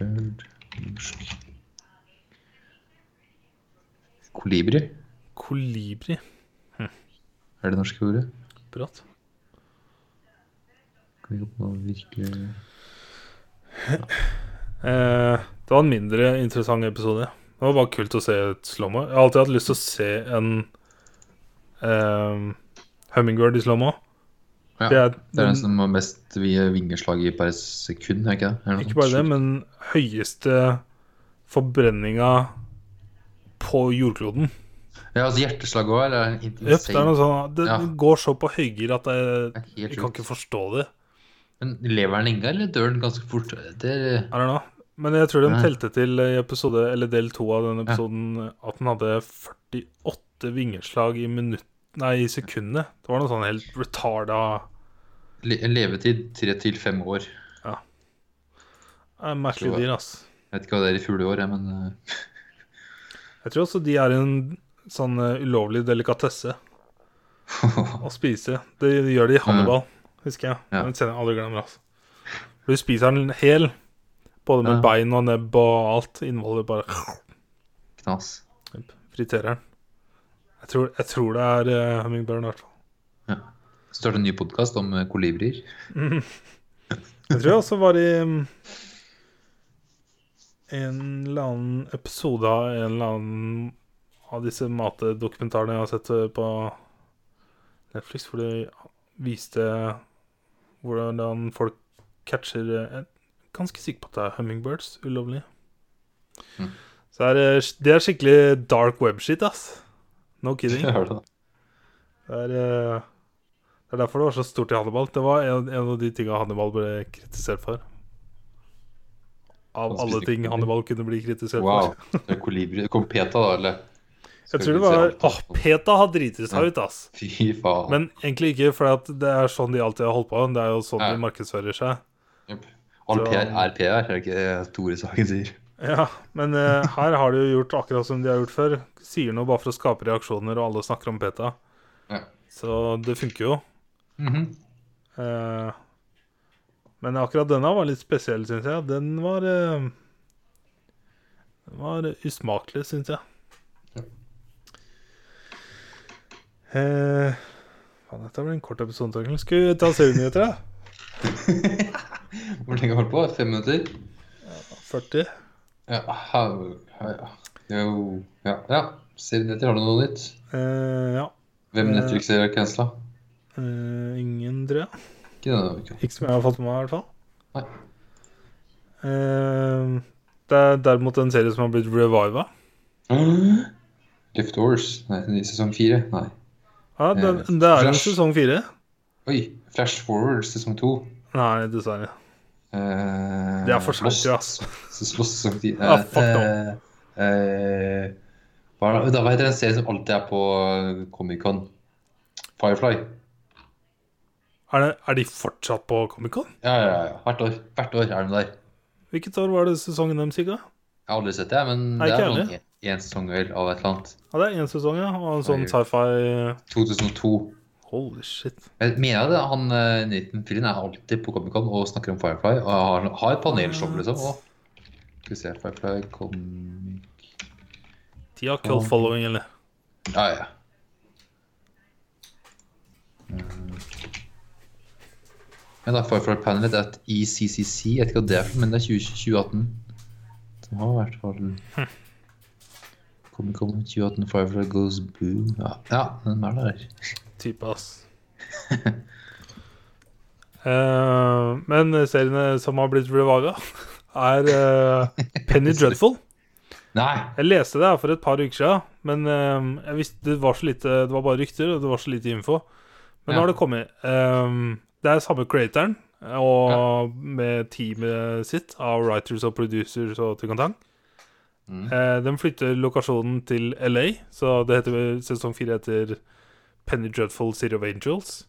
Hum- norsk Kolibri? Kolibri. Er det norske ordet? Brått. Vi noe virkelig Eh, det var en mindre interessant episode. Det var bare kult å se et slowmo. Jeg har alltid hatt lyst til å se en eh, hummingbird i slowmo. Ja, Det er, det er den som har mest vingeslag i per sekund, er ikke det? Ikke bare det, men høyeste forbrenninga på jordkloden. Ja, altså hjerteslag òg, eller? Jøp, det er sånn Det Ja. går så på høygir at jeg, jeg kan ikke forstå det. Men lever den lenge, eller dør den ganske fort? Det I don't. Men jeg tror de Nei. telte til i episode, eller del to av den episoden at den hadde 48 vingeslag i minutt Nei, i sekundet. Det var noe sånn helt retarda le levetid tre til fem år. eh, Merkelig dyr, ass. Jeg vet ikke hva det er i fugleår, jeg, men eh, Jeg tror også de er en sånn eh, ulovlig delikatesse å spise. Det gjør de i Hannibal, husker jeg. Ja. Den scenen aldri glemmer, altså. For Du spiser den hel, både med Ja. bein og nebb og alt. Innholdet bare knas. friterer den. Jeg tror, jeg tror det er uh, hummingbird, i hvert fall. Ja. Starter en ny podkast om eh, kolibrier. Jeg tror jeg også var i um, en eller annen episode av en eller annen av disse matdokumentarene jeg har sett eh, på Netflix, hvor de viste hvordan folk catcher eh, Jeg er ganske sikker på at det er hummingbirds ulovlig. Mm. Så er det, det er skikkelig dark web-shit, ass. No kidding. Det. Det er, eh, det er derfor det var så stort i Hannibal. Det var en, en av de tinga Hannibal ble kritisert for. Av alle ting. Hannibal kunne bli kritisert Wow. for. Det er kolibri. Det kom Peta, da, eller? Jeg tror det var Åh, Peta har driti seg ut, ass. Fy faen. Men egentlig ikke, for det er sånn de alltid har holdt på. Det er jo sånn de markedsfører seg. Yep. All PR er PR, er det ikke det Tore Sagen sier? Ja, men uh, her har de jo gjort akkurat som de har gjort før. Sier noe bare for å skape reaksjoner, og alle snakker om Peta. Ja. Så det funker jo. Mm -hmm. uh, men akkurat denne var litt spesiell, syns jeg. Den var uh, Den var usmakelig, syns jeg. Ja. Eh, faen, dette blir en kort episode. Skal vi ta serienyheter, da? Hvor lenge har du holdt på? Fem minutter? 40? Ja. ha- ha- Jo Ja. ja. Serienyheter, har du noe nytt? Eh, ja. Hvem Eh. Netflix er cancela? Eh, ingen, tror jeg. Ikke denne uka. Ikke som jeg har fått med meg, i hvert fall. Nei. Eh, det er derimot en serie som har blitt reviva. Leftovers. Nei, sesong fire? Nei. Ja, det, Eh, det er jo sesong fire. Oi. Flash Forward sesong to. Nei, dessverre. Uh, Det er for sent, ja, Lost sesong ti. Fuck uh, eh, hva er det- da, serie som alltid er på Comic-Con? Firefly. Er, det, er de fortsatt på Comic-Con? Ja, ja, ja. Hvert år. Hvert år er de der. Hvilket år var det sesongen deres gikk da? Jeg har aldri sett det, men Nei, det er heller. Én sesong vel av et eller annet. Ja, det er én sesong, ja. Og en sånn sci-fi 2002. Holy shit. Jeg mener det, han eh, Nathan Fillion er alltid på Comic-Con og snakker om Firefly. Og har, har et panelshow, liksom. Og, skal vi se Firefly Comic De har cult following, eller? Ja, ja. Men da Firefly Panelet er et ECCC. Jeg vet ikke hva det er, for, men det er 2018. Det har i hvert fall Comic-Con 2018 Firefly Goes Boom. Ja, ja den er der. Type, ass. uh, men seriene som har blitt revaga, er uh, Penny Dreadful. Nei! Jeg leste det for et par uker siden, men eh, jeg visste det var så lite Det var bare rykter, og det var så lite info. Men nå har det kommet. Um, det er samme creatoren, og med teamet sitt av writers og producers og til kantang. Mm. Eh, de flytter lokasjonen til LA, så det heter sesong fire heter Penny Dreadful City of Angels.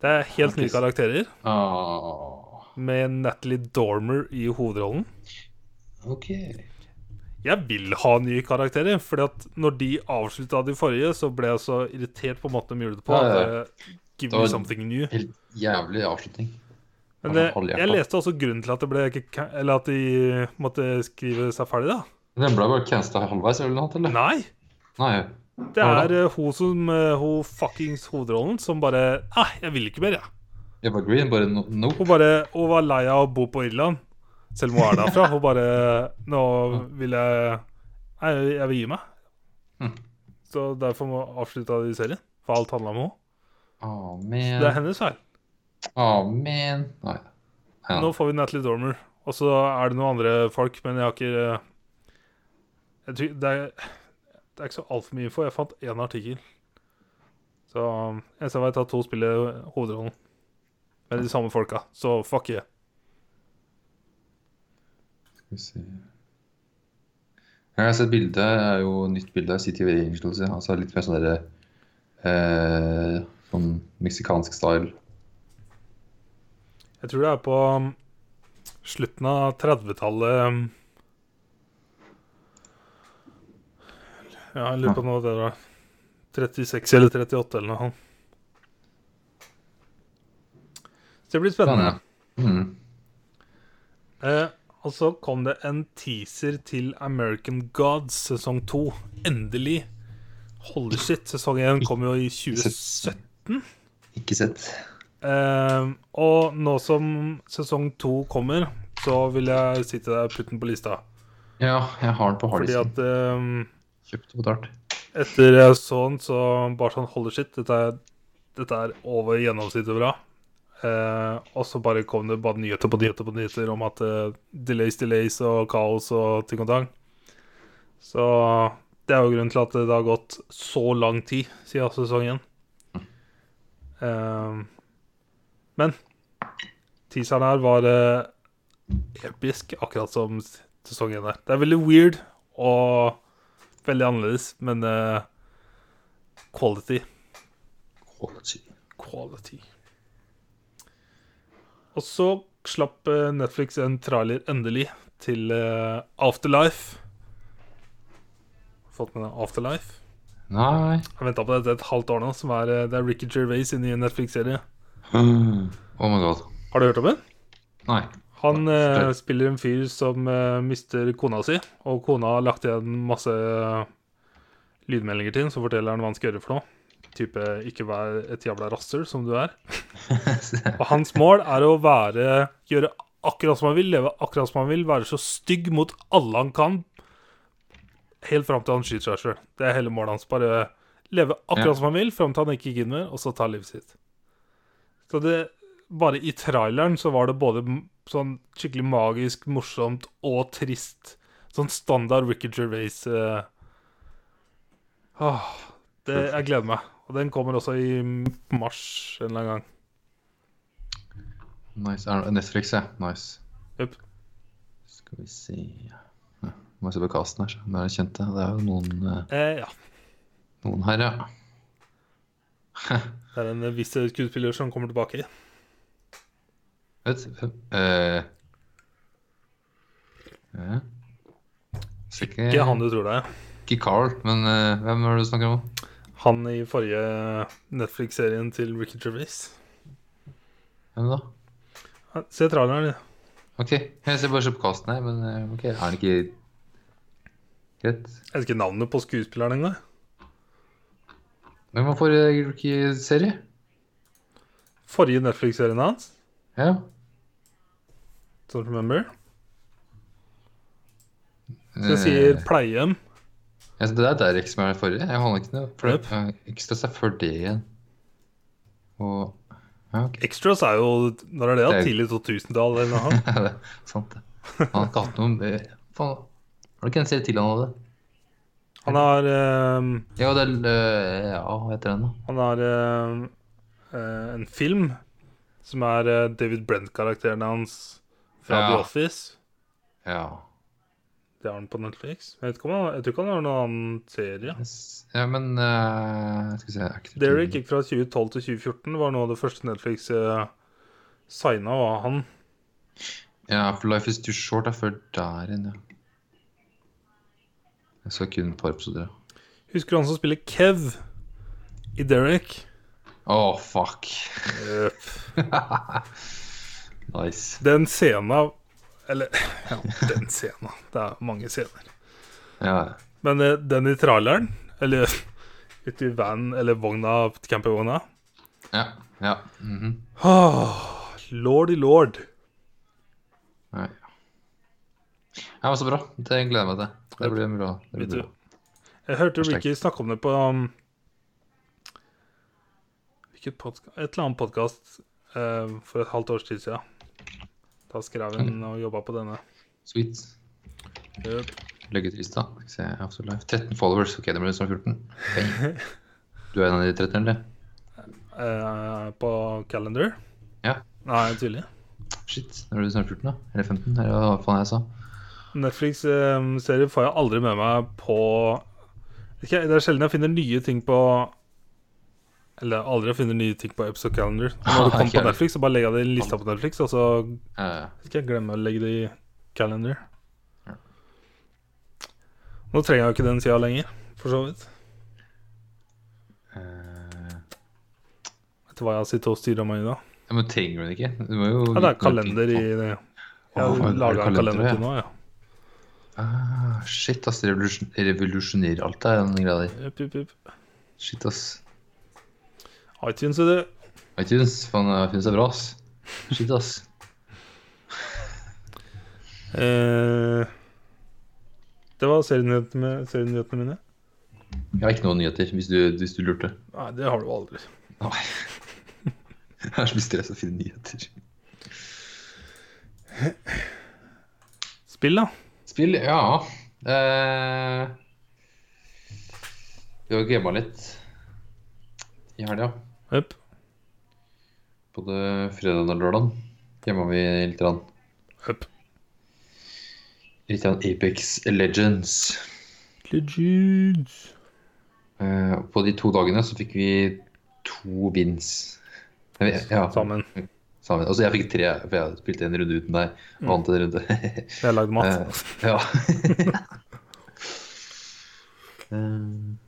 Det er helt nye karakterer, Oh. med Natalie Dormer i hovedrollen. ok. Jeg vil ha nye karakterer, Fordi at når de avslutta de forrige, så ble jeg så irritert på måten de gjorde det på. Ja, ja, at jeg, Give me something new. Helt jævlig avslutning. Men det jeg leste også grunnen til at det ble Eller at de måtte skrive seg ferdig, da. Den ble bare cansta halvveis, eller noe? eller? Nei! Nei. Det er eh, hun som uh, Hun fuckings hovedrollen som bare Nei, jeg vil ikke mer, jeg. Eva Green, bare no, no. Hun bare Hun var lei av å bo på Irland, selv om hun er derfra. Hun bare Nå vil jeg Nei, jeg vil gi meg. Mm. Så derfor må avslutta de serien. For alt handla om henne. Amen. Det er hennes feil. Amen. Nei. Ja. Nå får vi Natalie Dormer. Og så er det noen andre folk, men jeg har ikke eh, det, er, det er ikke så altfor mye info. Jeg fant én artikkel. Så eneste jeg vet, er at to spiller hovedrollen. Med de samme folka. Så fuck yeah. Skal vi se Jeg har sett bilde. Er jo nytt bilde av City of Angels. Altså litt mer sånn derre eh, Sånn meksikansk style. Jeg tror det er på um, slutten av 30-tallet Ja, jeg lurer på noe det var 36 eller 38 eller noe. Så det blir spennende. Mm. Eh, og så kom det en teaser til American Gods sesong 2. Endelig. Holy shit, sesong 1 kom jo i 2017. Ikke sett. Eh, og nå som sesong 2 kommer, så vil jeg si til deg putt den på lista. Ja, jeg har den på Fordi at eh, Kjøpt og betalt. etter jeg så den, så bare sånn Holy shit, dette er, dette er over gjennomsnittet bra. Eh, og så bare kom det bare nyheter på nyheter på nyheter om at eh, delays, delays og kaos og ting og tang. Så det er jo grunnen til at det har gått så lang tid siden sesongen. Eh, men teaseren her var eh, episk, akkurat som sesongen der. Det er veldig weird og veldig annerledes, men uh, quality. Quality. Quality. Og så slapp eh, Netflix en trailer endelig til uh, Afterlife. Fått med deg Afterlife? Nei Jeg venta på dette et halvt år nå. Som er, det er Ricky Gervais i en ny Netflix-serie. Oh my god. Har du hørt om den? Nei. Han eh, spiller en fyr som eh, mister kona si, og kona har lagt igjen masse eh, lydmeldinger til ham som forteller han hva han skal gjøre for noe. Type 'ikke vær et jævla rasshøl som du er'. Og hans mål er å være gjøre akkurat som han vil, leve akkurat som han vil, være så stygg mot alle han kan, helt fram til han skyter seg sjøl. Det er hele målet hans. Bare leve akkurat Ja. som han vil, fram til han ikke gidder mer, og så ta livet sitt. Så det Bare i traileren så var det både sånn skikkelig magisk, morsomt og trist. Sånn standard Ricky Gervais uh, Åh, det, Jeg gleder meg. Og den kommer også i mars en eller annen gang. Nice. Er det Netflix, ja. Nice. Yep. Skal vi se ja. Må se på casten her. så. Det er kjente. Det er jo noen, uh, Eh, ja. noen her, ja. Det er en viss skuespiller som kommer tilbake. Eh, ja. Så ikke, Ikke han du tror det er. ikke Carl, men eh, hvem er det du snakker om? Han i forrige Netflix-serien til Ricky Gervais. Hvem da? Se traileren. du. Ok, jeg ser bare se på kasten her, men eh, ok, er han ikke greit? Jeg vet ikke navnet på skuespilleren engang. Hvem var forrige Ricky-serie? Forrige Netflix-serien hans, Ja. Don't remember. Så Eh, jeg sier Pleiehjem. ja, det er Derek som er den forrige? Jeg holder ikke noe for Yep. Extras er før det igjen. Og Ja, okay. Extras er jo Når er det? Det er- Tidlig 2000-tall eller noe? det er sant, det. Han har ikke hatt noe eh, Faen, har du ikke en serie til han hadde? Han har um... Ja, det er uh, Ja, hva heter den, da? Han har ehm, uh, en film som er eh, David Brent-karakteren hans fra Ja. The Office. Ja. Det har han på Netflix. Jeg, vet ikke om han, jeg tror ikke han har noen annen serie. Ja, men uh, Skal vi se er Derek gikk fra 2012 til 2014. var av det første Netflix uh, signa, var han. Ja, for Life is too short er før der igjen, ja. Jeg så kun et par episoder. Husker du han som spiller Kev i Derek? Å, fuck. Jøp. Nice. Den scenen Eller ja, den scenen. Det er mange scener. Ja. Men eh, den i traileren, eller ute i van eller vogna, campingvogna Ja. ja. Mm -hmm. oh, Lordy lord. Nei. Ja, men Så bra. Det gleder jeg meg til. Det blir bra. Det blir bra. Jeg hørte. Ricky snakke om det på um, Et eller annet podkast for et halvt års tid siden. Da skrev han og jobba på denne. Sweet. Yep. Lykke til, Life. 13 followers. Ok, det blir snart 14. Hey. Du er en av de 13, eller? Uh, på calendar. Ja. Nei, tydelig. Shit. Da er du snart 14, da? Eller 15? Eller hva faen jeg sa? Netflix-serier får jeg aldri med meg på Det er sjelden jeg finner nye ting på Eller aldri finner nye ting på Episode Calendar. Når du kommer på. Netflix, så bare legger jeg det i lista på Netflix, og så Eh, skal jeg glemme å legge det i Calendar. Nå trenger jeg jo ikke den sida lenger, for så vidt. Etter Vet du hva jeg har sittet og styra meg i da? ja, men trenger du det ikke? Du må jo Ja, det er kalender i det. Jeg har det laga en kalender, til nå, ja. Ah, shit, ass. Revolusjon- revolusjonerer alt det den greia der. Jupp, jupp, jupp. Shit, ass. iTunes er det. iTunes, faen, iTunes er bra, ass. Shit, ass. Eh, det var serienyhetene, serienyhetene mine. Jeg har ikke noen nyheter, hvis du, hvis du lurte. Nei, det har du aldri. Nei. Jeg har så mye stress å finne nyheter. Spill, da. Spill, ja. Eh, vi har gama litt i helga. Jupp. Både fredag og lørdag gama vi litt. Rann. Yep. Litt rann Apex Legends. Legends. Uh, på de to dagene så fikk vi to wins. Ja, Sammen. sammen. Altså jeg fikk tre, for jeg spilte en runde uten deg. Og vant en runde. Jeg lagde mat. Uh, ja. Eh,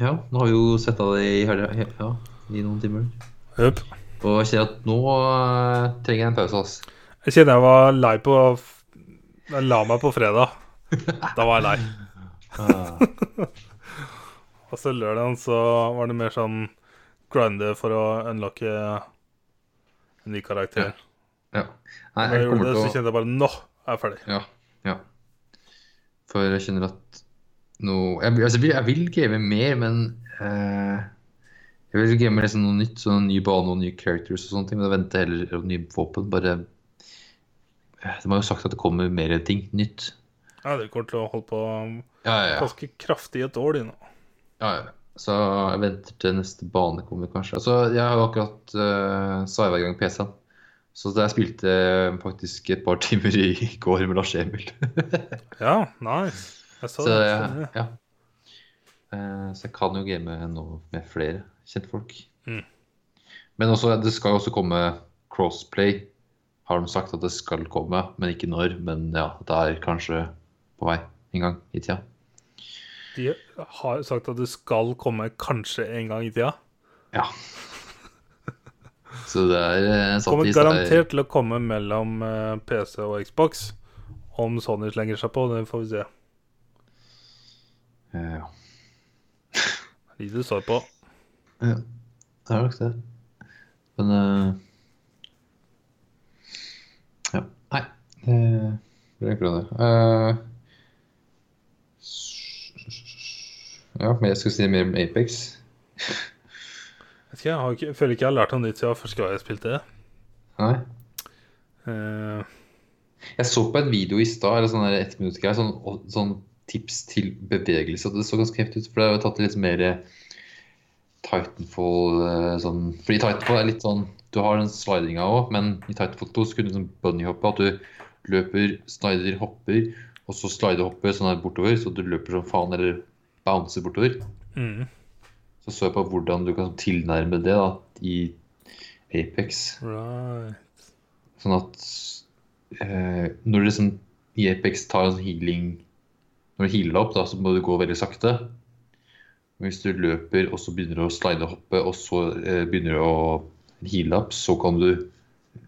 ja, nå har vi jo sett av det i helga, ja, i noen timer. Yep. Og jeg kjenner at nå eh, trenger jeg en pause, ass. Jeg kjenner jeg var lei på Jeg la meg på fredag. Da var jeg lei. Ah, Og så lørdag så var det mer sånn grinde for å unlocke en ny karakter. ja. Nei, Når jeg jeg gjorde kommer det, så å kjente jeg bare Nå er jeg ferdig. Ja. ja. For jeg kjenner at nå Jeg, altså, jeg vil- game mer, men uh, Jeg vil game liksom noe nytt, sånn ny bane og nye characters og sånne ting. Men jeg venter heller på nye våpen. Bare eh, De har jo sagt at det kommer mer ting nytt. Ja, det kommer til å holde på Ja, ja, ja. ganske kraftig et år, de nå. ja, ja. Så jeg venter til neste bane kommer, kanskje. Altså, jeg har akkurat uh, sveiva i gang PC-en. Så jeg spilte eh, faktisk et par timer i går med Lars Emil. Ja, nice. Jeg så Så, det. Jeg, ja. Eh, så jeg kan jo game nå med flere kjentfolk. Mm. Men også, det skal jo også komme crossplay, har de sagt at det skal komme. Men ikke når. Men ja, det er kanskje på vei en gang i tida. De har sagt at det skal komme kanskje en gang i tida. Ja. Så det er eh, satt Kommer garantert til å komme mellom eh, PC og Xbox. Om Sony slenger seg på, det får vi se. Eh, Ja. De du står på. ja. Det er nok det. Men uh, Ja. Nei. Uh, det er egentlig det. Eh, ja, men jeg skal si mer om ikke, jeg, har ikke, jeg føler ikke jeg har lært noe nytt siden første gang jeg spilte det. Nei. Uh, Jeg så på en video i stad, eller sånn der ett sånn, sånn tips til bevegelse. Det så ganske heftig ut, for det har tatt litt mer Titanfall eh, sånn Fordi Titanfall er litt sånn Du har den slidinga òg, men i Titanfall 2 så kunne du sånn bunnyhoppe. At du løper, slider, hopper, og så slider og hopper sånn her bortover. Så du løper som faen, eller bouncer bortover. mm, Så så jeg på hvordan du kan tilnærme det da i Apex. right. Sånn at eh, når du liksom i Apex tar en sånn healing når du healer opp, da, så må du gå veldig sakte. Hvis du løper og så begynner du å slide og hoppe, og så eh, begynner du å heale opp, så kan du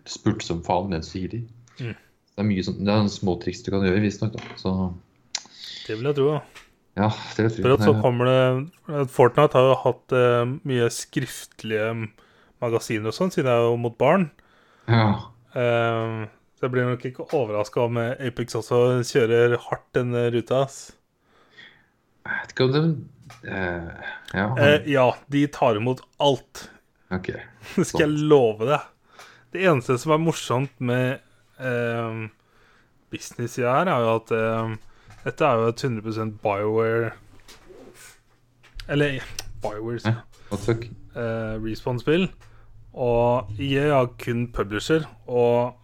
spurte som faen mens du healer. Mm. Det er mye sånn, det er små triks du kan gjøre, visstnok. Det vil jeg tro. da. ja, det vil jeg at så kommer det Fortnite har jo hatt eh, mye skriftlige magasiner og sånn, siden det er jo mot barn. Ja. Eh, så jeg blir nok ikke overraska om Apex også kjører hardt denne ruta. ass. Jeg vet ikke om det uh, Ja, Eh, ja, de tar imot alt. OK. Det skal jeg love deg. Det eneste som er morsomt med eh, business-sida her, er jo at eh, dette er jo et 100 Bioware Eller Bioware Ja. Eh, Respond-spill. Og jeg har kun publisher. Og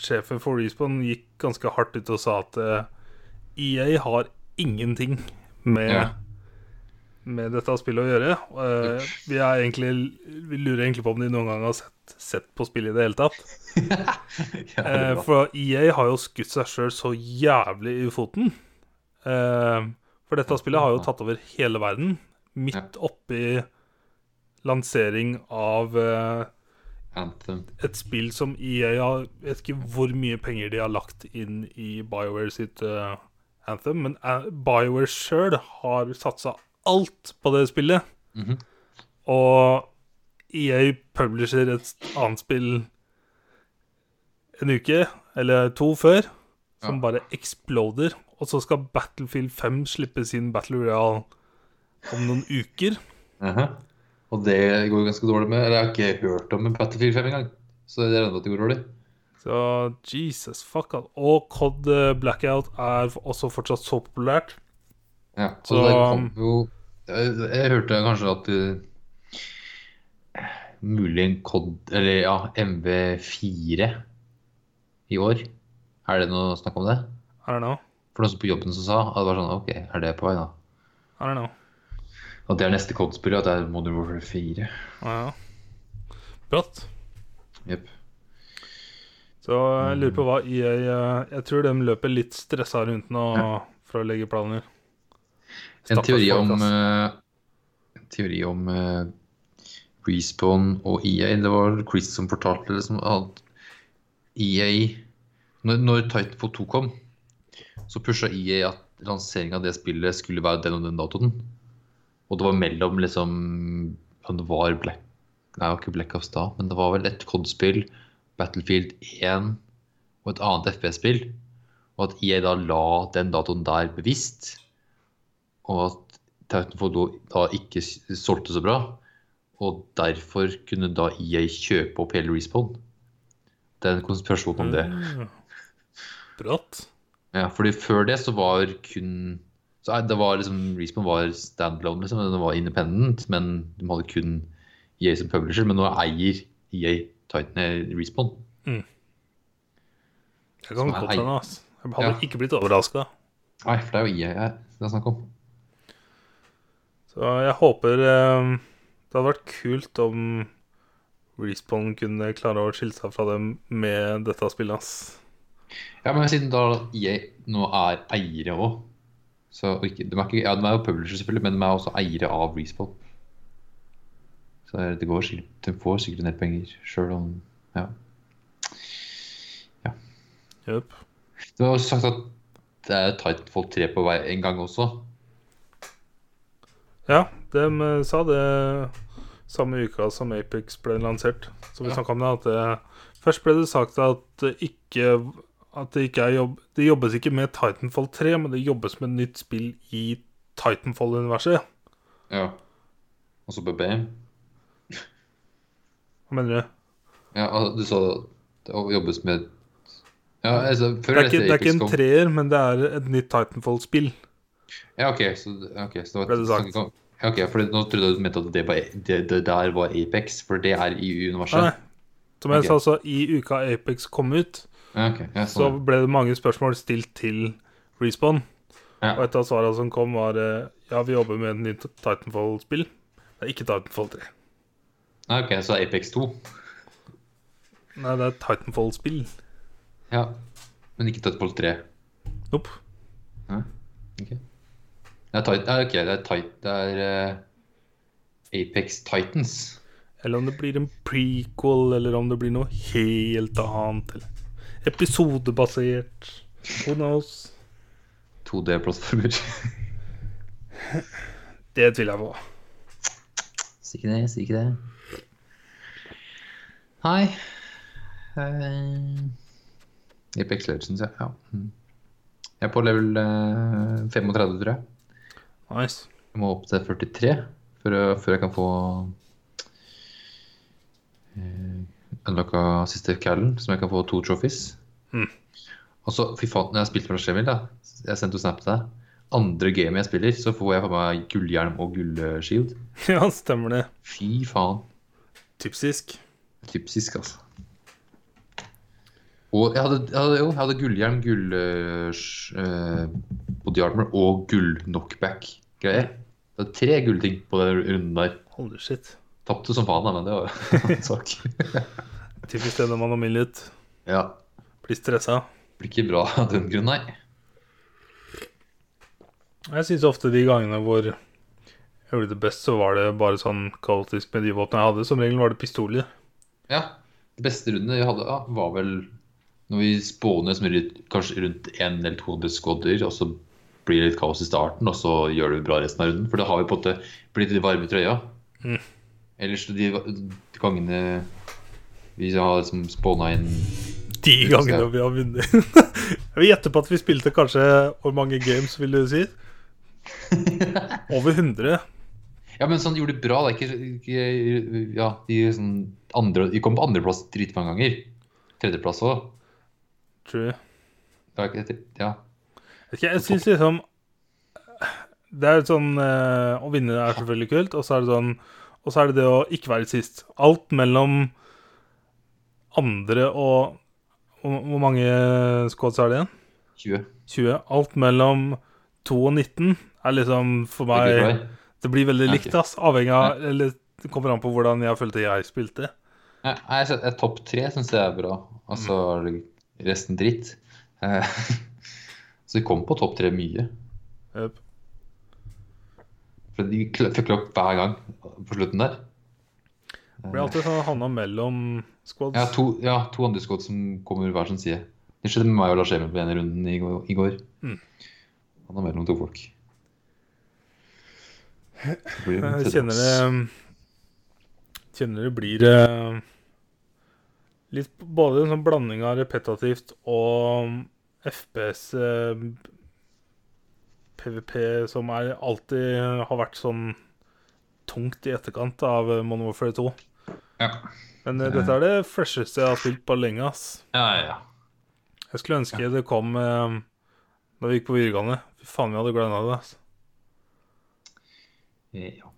sjefen for Respawn gikk ganske hardt ut og sa at eh, EA har ingenting med Ja. med dette spillet å gjøre. Uh, vi, er egentlig, vi lurer egentlig på om de noen gang har sett, sett på spillet i det hele tatt. bra. for EA har jo skutt seg sjøl så jævlig i foten. Uh, for dette spillet har jo tatt over hele verden. Midt oppi lansering av Anthem. et spill som EA har Jeg vet ikke hvor mye penger de har lagt inn i BioWare sitt uh, Anthem, men eh, BioWare sjøl har satsa alt på det spillet. Mhm. Og EA publisher et annet spill en uke eller to før, som Ja. bare exploder. Og så skal Battlefield 5 slippe sin Battle Royale om noen uker. Aha. Og det går ganske dårlig med. Eller jeg har ikke hørt om en Battlefield 5 engang. Så det regner med at det går dårlig. Så Jesus fuck all. Og COD eh, Blackout er også fortsatt så populært. Ja, så, Så- det kom jo jeg, jeg hørte kanskje at uh, Mulig en COD Eller ja, MV4 i år. Er det noe snakk om det? I don't know. For noen på jobben som sa at det var sånn OK, er det på vei, da? I don't know. Og det er neste COD-spill, at det er Modern Warfare 4. Ja, ja. Brått. Jepp. Så jeg lurer på hva EA eh, Jeg tror de løper litt stressa rundt nå for å legge planer. En teori folk, om ass. eh, teori om uh, Respawn og EA. Det var Chris som fortalte liksom at EA Når, når Titanfall 2 kom, så pusha EA at lanseringa av det spillet skulle være den og den datoen. Og det var mellom liksom Om det var Black Nei, det var ikke Black Ops da, men det var vel et COD-spill, Battlefield 1 og et annet FPS-spill. Og at EA da la den datoen der bevisst. Og at Titanfall da, da ikke solgte så bra. Og derfor kunne da EA kjøpe opp hele Respawn. Det er en konspirasjon om det. Mm. Brått. Ja, fordi før det så var kun så er- det var liksom, Respawn var standalone, liksom. Den var independent, men de hadde kun EA som publisher. Men nå eier EA Titan eh, Respawn. Jeg kan er godt hende, altså. Jeg hadde Ja. ikke blitt overraska. Nei, for det er jo EA det er snakk om. Så jeg håper eh, Det hadde vært kult om Respawn kunne klare å skille seg fra dem med dette spillet, ass. Ja, men siden da EA nå er eiere òg så ikke, de, er ikke, ja, de er jo publisher, selvfølgelig, men de er også eiere av Respawn. Så det går sikkert, de får sikkert en del penger, sjøl om Ja. Jøp. Det var sagt at det er Titanfall 3 på vei en gang også. Ja, de eh, sa det samme uka som Apex ble lansert. Så vi Ja. snakka om det at det, Først ble det sagt at det ikke At det ikke er jobb Det jobbes ikke med Titanfall 3, men det jobbes med et nytt spill i Titanfall-universet. Ja. Altså BBM. Hva mener du? Ja, du sa det jobbes med Ja, altså, Det er, ikke, dette det er ikke en treer, men det er et nytt Titanfall-spill. Ja, OK, så, ok, så det var Ble det. Ja, ok, for nå trodde jeg du mente at det, var, det, det der var Apex, for det er i universet. Nei, som jeg okay. sa, så i uka Apex kom ut, Ja, ok, ja, så ble det mange spørsmål stilt til Respawn. Ja. Og et av svarene som kom, var eh, ja, vi jobber med et nytt Titanfall-spill. Det er ikke Titanfall 3. Ok, så Apex 2. Nei, det er Titanfall-spill. Ja, men ikke Titanfall 3. Nope. Ja, Ok. Det er, Tit- ok, det er, det er uh, Apex Titans. Eller om det blir en prequel, eller om det blir noe helt annet. Eller episodebasert. Who knows? 2D-plattformer. Det tviler jeg på. Si ikke det, si ikke det. Hei. uh, Apex Legends, ja. ja. Mm. Jeg er på level uh, 35, tror jeg. Nice. Jeg må opp til 43 før, jeg- før jeg kan få uh, unlocka siste callen, som jeg kan få to trophies. Mm. Og så, fy faen, når jeg har spilt med Shemil, da Jeg sendte jo snap til deg. Andre game jeg spiller, så får jeg på meg gullhjelm og gullshield. Ja, stemmer det. Fy faen. Typisk. Typisk, altså. Og jeg hadde, jeg hadde, jo, jeg hadde gullhjelm, gull uh, body armor og gull-knockback-greier. Det var tre gullting på den runden der. Holy shit. Tapte som faen, men det var en sak. Typisk det når man har millet. ja. Blir stressa. Blir ikke bra av den grunn, nei. Jeg syns ofte de gangene hvor jeg gjorde det best, så var det bare sånn kaotisk med de våpnene jeg hadde. Som regel var det pistoler. Ja. Det beste rundene jeg hadde, ja, var vel når vi spåner som kanskje rundt 1 eller 200 skodder, og så blir det litt kaos i starten, og så gjør det bra resten av runden. For da har vi på en måte blitt litt varme i trøya. Mm. Ellers de, gangene vi har liksom spåna inn De gangene vi har vunnet. jeg vil gjette på at vi spilte kanskje Hvor mange games, vil du si? Over 100. Ja, men sånn gjorde det bra. Det ikke, ikke Ja, de, sånn andre, de kom på andreplass dritmange ganger. Tredjeplass òg. True. Ikke- ja. Vet ikke, Jeg syns liksom Det er jo sånn eh, Å vinne er selvfølgelig kult, og så er det sånn Og så er det det å ikke være sist. Alt mellom andre og Hvor mange squads er det igjen? 20. 20. Alt mellom 2 og 19 er liksom for Det meg. Det blir veldig likt, ass. Avhengig av Eller det kommer an på hvordan jeg følte jeg spilte. Ja, jeg Topp tre syns jeg er bra, og så er det resten dritt. Eh, Så vi kom på topp tre mye. Jep. For de fucker opp hver gang på slutten der. Det blir alltid sånn havna mellom squads. Ja, to, ja, to andre squads som kommer hver sin side. Det skjedde med meg og Lars Emil på ene runden i. I går. Mm. Han er mellom to folk. En Jeg kjenner det Kjenner det blir eh, litt både en sånn blanding av repetativt og FPS eh, PVP som er alltid har vært sånn tungt i etterkant av eh, Modern Warfare 2. Ja. Men uh, dette er det fresheste jeg har spilt på lenge, ass. Ja, ja, ja. Jeg skulle ønske det kom uh, da vi gikk på videregående. Fy faen, vi hadde gleda det. ass. Ja.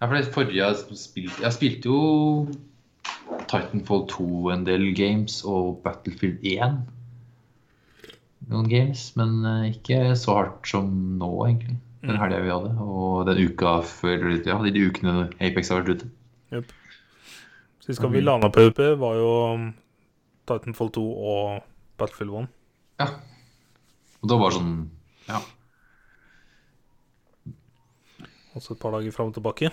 ja, for det forrige jeg spilte Jeg spilte jo Titanfall 2 en del games og Battlefield 1 noen games, men eh, ikke så hardt som nå, egentlig. Den Mm. helga vi hadde, og den uka før Ja, de ukene Apex har vært ute. Sist gang vi landa PVP, var jo um, Titanfall 2 og Battlefield 1. Ja. Og da var det sånn Ja. Også et par dager fram og tilbake.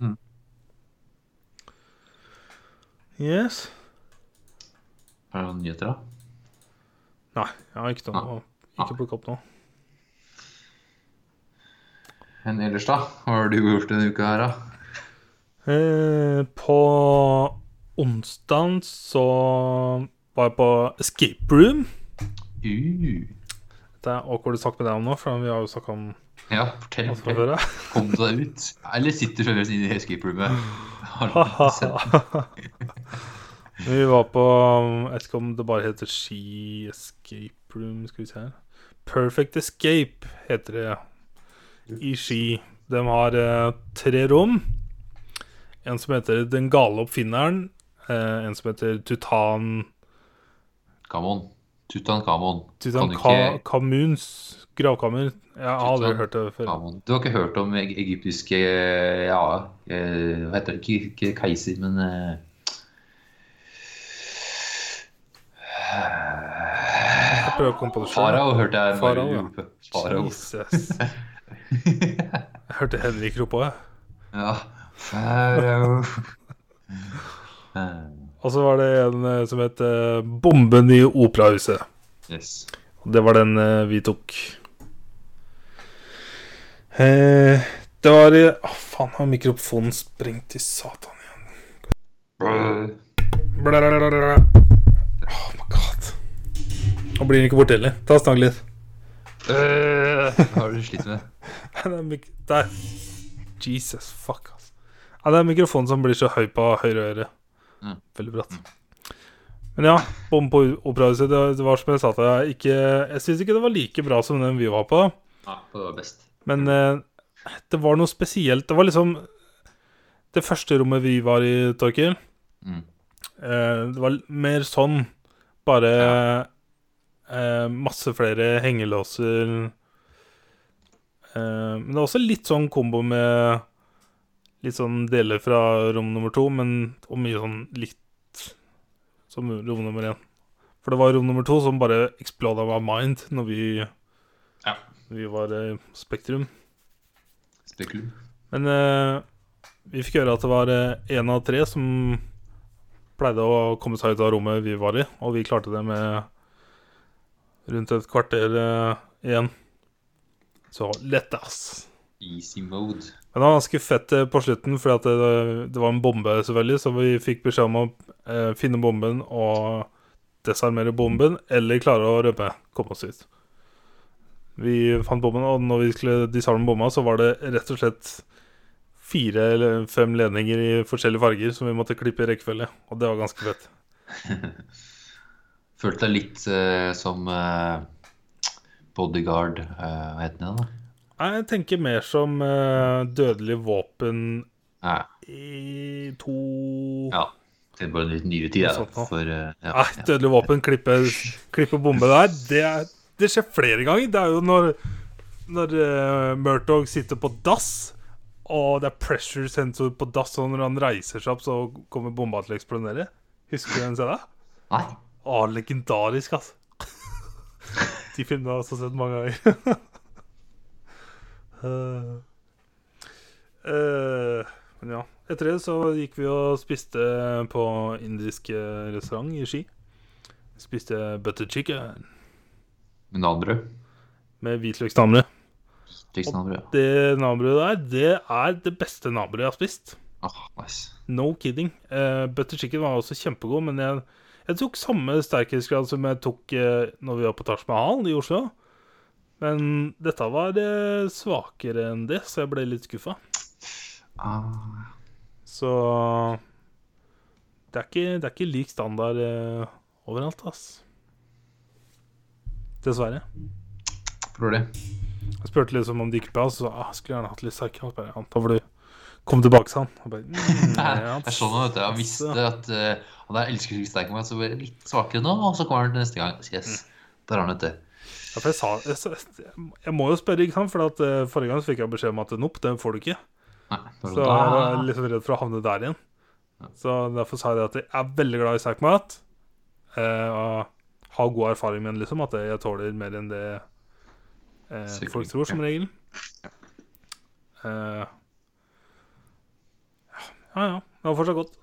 Mm. Yes. Er det noen nyheter, da? Nei, jeg har ikke noe Ikke plukka opp noe. Men ellers, da? Hva har du gjort denne uka her, da? Eh, på onsdag så var jeg på Escape Room. Uh. Det er awkward å snakke med deg om nå, for vi har jo snakka om Ja, fortell. fortell. Kom deg ut. Eller sitter fremdeles inne i escape roomet. Vi var på Jeg vet ikke om det bare heter Ski Escape Room. Skal vi se her. Perfect Escape heter det i Ski. De har eh, tre rom. En som heter Den gale oppfinneren. Eh, en som heter Tutan Kamon. Tutankhamon. Kan du ikke Tutankamuns gravkammer. Jeg har aldri hørt det før. Kamon. Du har ikke hørt om egyptiske Ja, eh, hva heter det? Ikke, ikke keiser, men eh, prøve å komme på det selv. Farao hørte jeg Farao, ja. Farao. Jesus. Jeg hørte Henrik rope òg, jeg. Ja. Farao. Og så var det en eh, som het eh, 'Bomben i operahuset'. Yes. Det var den eh, vi tok. Det var i Å, faen, har mikrofonen sprengt i satan igjen. Blæ, blæ, blæ, god. Nå blir den ikke borte heller. Ta og Snakk litt. Hva har du slitt med? Det er. Jesus, fuck, altså. Ja, det er mikrofonen som blir så høy på høyre øre. Mm. Veldig bratt. Men ja, bom på operahuset, det, det var som jeg sa til deg, ikke Jeg syns ikke det var like bra som den vi var på. Ja, det var best. Men eh, det var noe spesielt. Det var liksom Det første rommet vi var i, Torkil, Mm. eh, det var mer sånn. Bare eh, masse flere hengelåser. Eh, men det var også litt sånn kombo med litt sånn deler fra rom nummer to, men og mye sånn litt som rom nummer én. For det var rom nummer to som bare exploda my mind når vi, Ja. vi var i Spektrum. Spekulum. Men eh, vi fikk høre at det var én av tre som pleide å komme seg ut av rommet vi var i, og vi klarte det med rundt et kvarter eh, igjen. Så lett, ass. Easy mode. Men det var ganske fett eh, på slutten, fordi at det, det var en bombe, selvfølgelig, så vi fikk beskjed om å eh, finne bomben og desarmere bomben, eller klare å rømme, komme oss ut. Vi fant bomben, og når vi skulle disarme bomba, så var det rett og slett fire eller fem ledninger i forskjellige farger som vi måtte klippe i rekkefølge, og det var ganske fett. Følte deg litt uh, som uh, bodyguard uh, Hva heter det? da? Jeg tenker mer som dødelig våpen Ja. i to ja. Det er bare en litt nyere tid, Noe ja. For ja. Dødelig våpen, klippe, klippe bombe der, det, er, det skjer flere ganger. Det er jo når, når Murtog sitter på dass, og det er pressure sensor på dass, og når han reiser seg opp, så kommer bomba til å eksplodere. Husker du den scenen? Nei. Å, legendarisk, altså. De filmene har jeg også sett mange ganger. uh, uh, men ja. Etter det så gikk vi og spiste på indisk eh, restaurant i Ski. Spiste butter chicken Med nanbrød? med hvitløksnamre. Og Det nabrødet der, det er det beste nabrødet jeg har spist. Oh, nice. No kidding. Uh, butter chicken var også kjempegod, men jeg, jeg tok samme sterkhetsgrad som jeg tok eh, når vi var på Taj Mahal i Oslo. Men dette var eh, svakere enn det, så jeg ble litt skuffa. Ah, Så det er ikke, det er ikke lik standard eh, overalt, ass. Dessverre. Tror det. Jeg spurte liksom om det gikk bra, så sa ah, skulle gjerne hatt litt sterkere. Bare, «Ja, Da får du komme tilbake, sa han. Jeg bare, mm, ja, jeg er sånn vet du. Jeg visste at uh, han der elsker ikke sterk meg, så bare litt svakere nå, og så kommer han til neste gang. Yes. Der har han det. Ja, for jeg, sa, jeg, jeg må jo spørre, ikke sant? For at, uh, forrige gang så fikk jeg beskjed om at nopp, det får du ikke. Nei, Så jeg var litt redd for å havne der igjen. Ja. Så derfor sa jeg at jeg er veldig glad i sterk mat. Eh, og har god erfaring med den, liksom. At jeg tåler mer enn det eh, folk tror, som ja. regel. Ja ja. Det var fortsatt godt.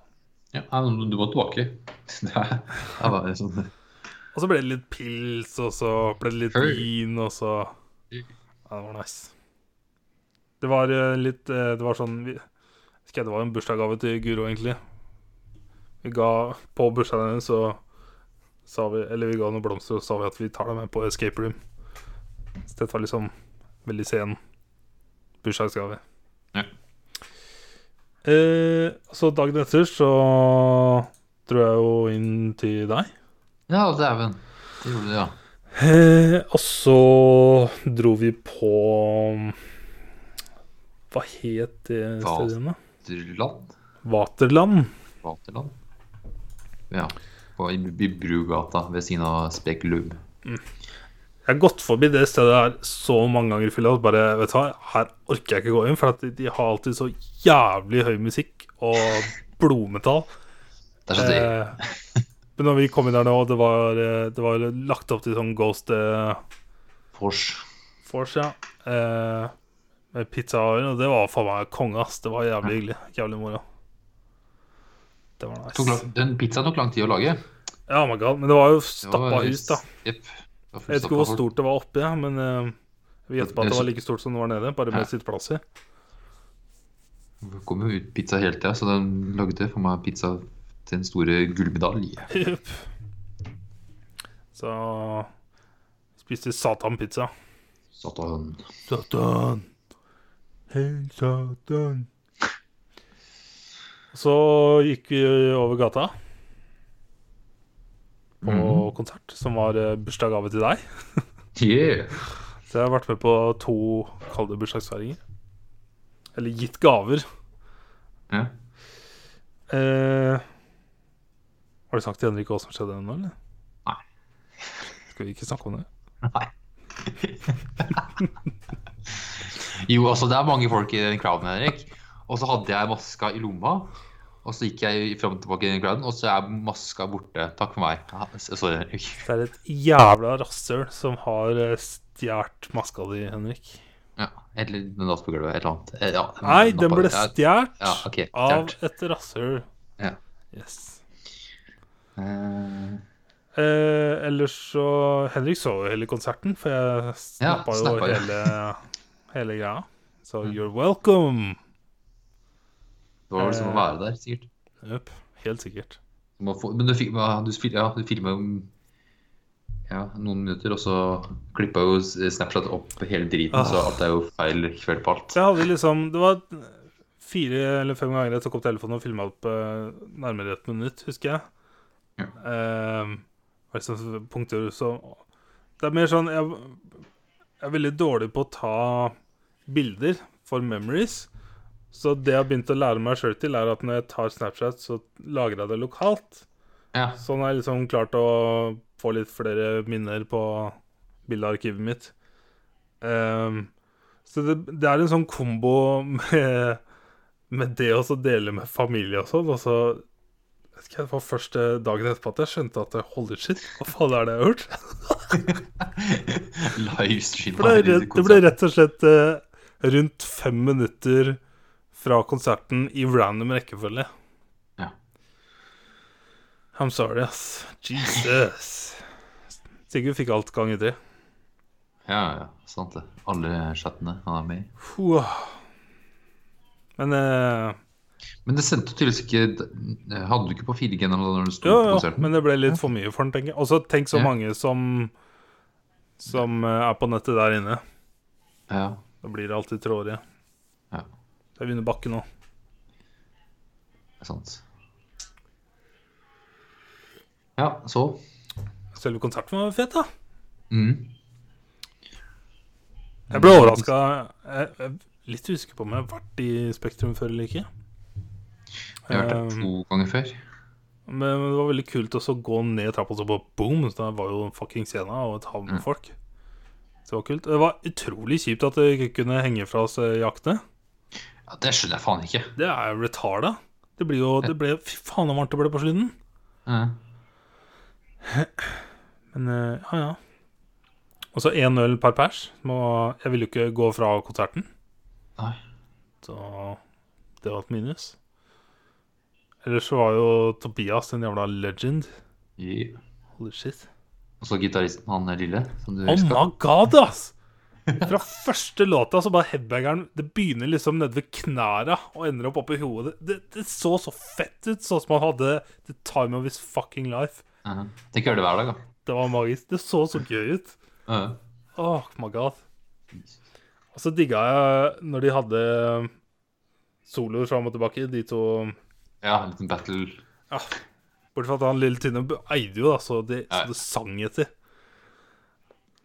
Ja, du må tilbake. Det var det sånn Og så ble det litt pils, og så ble det litt vin, og så Ja, det var nice. Det var eh, litt eh, Det var sånn Det var en bursdagsgave til Guro, egentlig. Vi ga På bursdagen hennes så sa vi Eller vi ga noen blomster, og så sa vi at vi tar dem med på escape room. Så dette var liksom veldig sen bursdagsgave. Eh, så dagen etter så dro jeg jo inn til deg. Ja, dæven. Det gjorde du, ja. Eh, og så dro vi på Hva het det stedet igjen, da? Vaterland? Vaterland. Vaterland? Ja. På, i, Brugata ved siden av Spekulum. Jeg har gått forbi det stedet her så mange ganger i fylla at bare, vet du hva, her orker jeg ikke gå inn, for at de, de har alltid så jævlig høy musikk og blodmetall. Det er så det. Eh, Men når vi kom inn der nå, det var, eh, det var lagt opp til sånn Ghost eh, Force. Force, ja. Eh, med pizzaer, og det var faen meg konge, ass. Det var jævlig hyggelig. Jævlig moro. Det var nice. lang, den pizzaen tok lang tid å lage. Ja, my god. Men det var jo stappa hus, da. Jepp. Jeg vet ikke hvor stort det var oppi, ja, men vi gjetter på at det var like stort som det var nede, bare med Ja. sitteplasser. Det kom jo ut pizza hele tida, så den lagde for meg pizza til en store gullmedalje. Yep. Så spiste satan-pizza. Satan. Satan. Hei, Satan. Så gikk vi over gata på Mhm. konsert, som var eh, bursdagsgave til deg. Yeah. Så jeg har vært med på to kalde bursdagsfeiringer. Eller gitt gaver. Ja. Eh, har du sagt til Henrik hva som skjedde ennå, eller? Nei. Skal vi ikke snakke om det? Nei. jo, altså, det er mange folk i den crowden, Henrik. Og så hadde jeg maska i lomma. Og så gikk jeg fram og tilbake i den crowden, og så er maska borte. Takk for meg. Ja, sorry, Henrik. Det er et jævla rasshøl som har eh, stjålet maska di, Henrik. Ja, eller den datt på gulvet, et eller annet. Eh, Ja, Nei, den ble stjålet Ja, okay, av et rasshøl. Ja. Yes. Uh... Eh, ellers så Henrik så jo hele konserten, for jeg snappa jo hele, hele greia. Så Mm. you're welcome. Det var vel som å være der, sikkert. Yep, helt sikkert. Men du, ja, du, ja, du filma jo ja, noen minutter, og så klippa jo Snapchat opp hele driten, Ah. så alt er jo feil kveld på alt. Jeg hadde liksom Det var fire eller fem ganger jeg tok opp telefonen og filma opp eh, nærmere et minutt, husker jeg. Ja. Eh, liksom punkter så Det er mer sånn jeg, jeg er veldig dårlig på å ta bilder for memories. Så det jeg har begynt å lære meg sjøl til, er at når jeg tar Snapchat, så lagrer jeg det lokalt. Ja. Sånn har jeg liksom klart å få litt flere minner på bildearkivet mitt. Um, så det, det er en sånn kombo med, med det å dele med familie og sånn. Og så vet ikke, Det var første dagen etterpå at jeg skjønte at holy shit, hva faen er det jeg har gjort? Det, er rett- det ble rett og slett uh, rundt fem minutter fra konserten i random rekkefølge. Ja. I'm sorry, ass. Jesus. Sigurd fikk alt gang i tre. Ja, ja, sant det. Alle chattene han er med i. Men eh, Men det sendte tydeligvis ikke Hadde du ikke på 4G når når du sto jo, på jo, konserten? men det ble litt for mye for den, tenker jeg. Og så tenk så Ja. mange som Som eh, er på nettet der inne. Ja. Da blir det alltid trådige Ja. Det er vi under bakken nå. Det er sant. Ja, så Selve konserten var fet, da. mm. Jeg ble overraska. Jeg jeg er litt usikker på om jeg har vært i Spektrum før eller ikke. Jeg har vært der Um, to ganger før. Men det var veldig kult også å gå ned trappa så bare boom! Så der var jo en fucking scene og et hav med Mm. folk. Det var kult. Det var utrolig kjipt at det ikke kunne henge fra oss jaktene. Ja, det skjønner jeg faen ikke. Det er retarda. Det blir jo det ble, Fy faen, så varmt det ble på slutten. Ja. Men eh, ja, ja. Og så én øl per pers. Jeg ville jo ikke gå fra konserten, Nei. så det var et minus. Ellers så var jo Tobias en jævla legend. Yeah. Holy shit. Og så gitaristen, han lille, som du Oh husker. my god, ass! Fra første låta så bare headbangeren Det begynner liksom nede ved knæra og ender opp oppi hodet. Det, det så så fett ut, sånn som han hadde the time of his fucking life. Ja. Tenk å gjøre det hver dag, da. Det var magisk. Det så så gøy ut. Ja. Oh my god. Og så digga jeg når de hadde soloer fram og tilbake, de to ja, en liten battle. ja, Bortsett fra at han lille Tynne eide jo, da, så det, så det sang etter.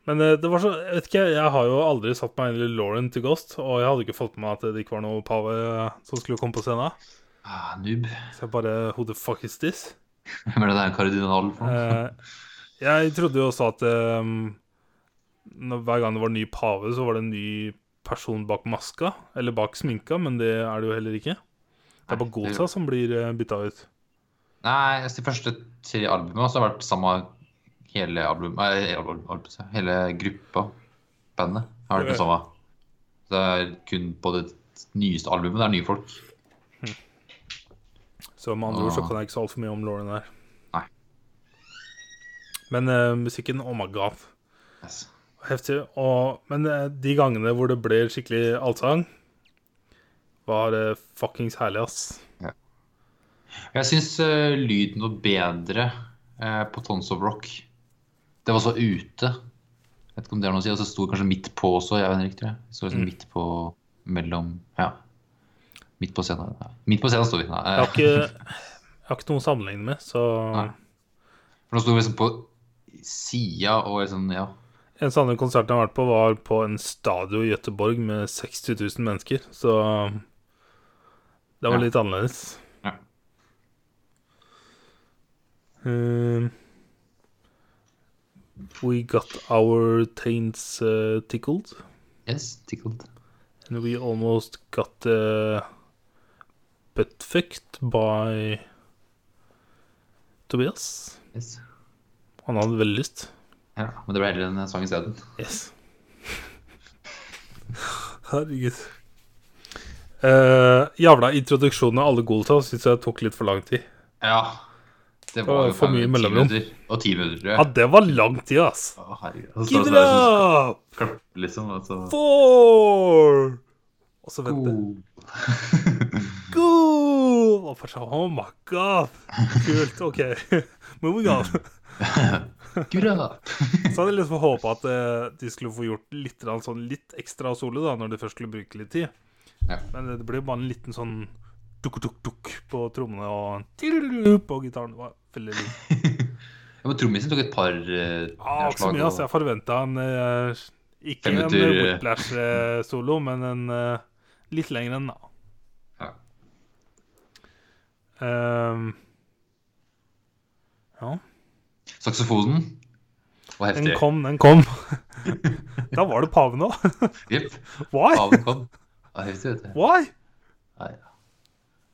Men eh, det var så Jeg vet ikke, jeg har jo aldri satt meg inn i Lauren til Ghost, og jeg hadde ikke fått med meg at det ikke var noe pave som skulle komme på scenen. Ah, noob. Så jeg bare Who the fuck is this? Hvem er det der er en kardinal for? Eh, jeg trodde jo også at um, når, hver gang det var ny pave, så var det en ny person bak maska, eller bak sminka, men det er det jo heller ikke. Det er bare Gosa som blir bytta ut. Nei, altså, de første tre albumene har vært samme hele album, album, hele gruppa, bandet, har vært det samme. Så det er kun på det nyeste albumet det er nye folk. Så med andre ord så kan jeg ikke så altfor mye om Lauren der. Nei. Men uh, musikken, oh my god. Yes. Heftig. Og, men uh, de gangene hvor det ble skikkelig allsang, var uh, fuckings herlig, ass. Jeg syns eh, lyden var bedre eh, på Tons of Rock. Det var så ute. Vet ikke om det har noe å si. Og så sto det kanskje midt på også, jeg vet ikke. tror jeg. Så liksom Mm. midt på mellom Ja. Midt på scenen. Nei. Midt på scenen sto vi. Nei. Jeg har ikke, jeg har ikke noe å sammenligne med, så Nei. For nå sto vi liksom på sida og liksom Ja. En sånn konsert jeg har vært på, var på en stadion i Gøteborg med 60 000 mennesker, så det var Ja. litt annerledes. Ja. Um, we got our taints uh, tickled, Yes, tickled. and we almost got uh, butt fucked by Tobias. Yes. Han hadde veldig lyst. Ja, men det ble heller en sang isteden. Yes. Herregud. Uh, jævla introduksjonen av alle Golta syns jeg tok litt for lang tid. Ja. Det var jo for mye mellomrom. Og ti minutter, tror jeg. Ja, det var lang tid, ass. Å, herregud. Give it sånn up! klapp, liksom. altså. så Four! Og så vente. God! Go! Og fortsatt, sånn, Oh my god. Kult. OK. Moving on. Så hadde jeg liksom håpa at eh, de skulle få gjort litt, sånn, litt ekstra solo da, når de først skulle bruke litt tid. Ja. Men det ble bare en liten sånn dukk-dukk-dukk på trommene og på gitaren. Det var veldig likt. Ja, men trommisen tok et par uh, Ah, ikke så mye, altså. Jeg forventa en uh, Ikke en eh. Whiplash-solo, men en uh, litt lengre enn, da. Ja. Um, ja. Saksofonen var Den heftig. kom, den kom. da var det paven òg. Jepp. Paven kom. Det var heftig, vet du. Why? Nei.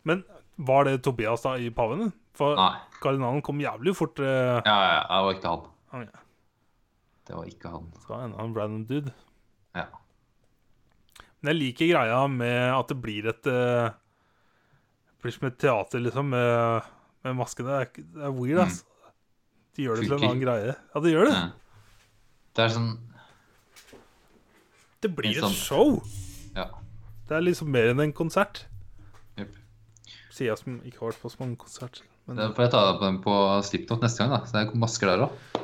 Men var det Tobias da i paven? For Nei. kardinalen kom jævlig fort. eh, Ja, ja, det var ikke han. ok, Det var ikke han. Det var det en random dude. Ja. Men jeg liker greia med at det blir et eh, Det blir som et teater, liksom, med, med maskene. Det er, ikke- det er weird, ass. De gjør det til en annen greie. Ja, de gjør det. Ja. Det er sånn Det blir sånn... et show. Ja. Det er liksom mer enn en konsert. Jeg som ikke har vært på så mange konserter. Men Da får jeg ta på den på Slipknot neste gang, da. Så det er masker der òg.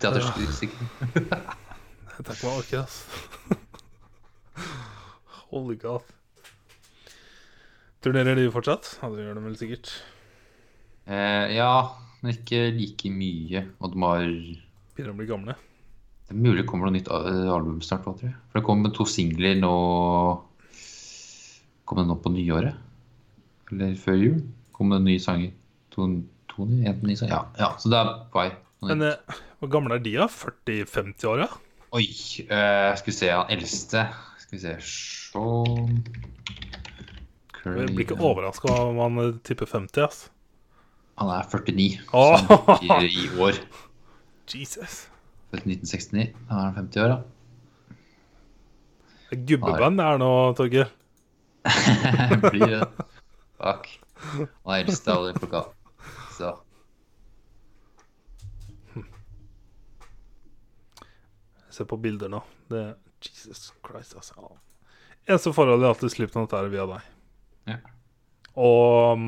Teaterstykker. jeg tenker meg orker, ass. Holy god. Turnerer de fortsatt? Ja, det gjør de vel sikkert. Eh, ja, men ikke like mye. Har Begynner å bli gamle. Det er mulig det kommer noe nytt album snart tror jeg. For det kommer to singler nå Kommer det nå på nyåret? Eller før jul? Kommer det nye sanger? To, to nye, en ny sanger. Ja, ja, så det er på vei. Men eh, hvor gamle er de, da? 40-50 år, ja? Oi, eh, skal vi se, han eldste Skal vi se Sean Jeg blir ikke overraska om han eh, tipper 50, ass. Han er 49, Åh! så han blir i år. Jesus. Født 1969. Da er han 50 år, da. Det er gubbeband det er nå, Torgeir. blir det. Eldste av de folka. Så Jeg ser på bilder nå. Det er Jesus Christ, altså. Eneste forholdet jeg har til Slipknot, er via deg. Ja. Og um,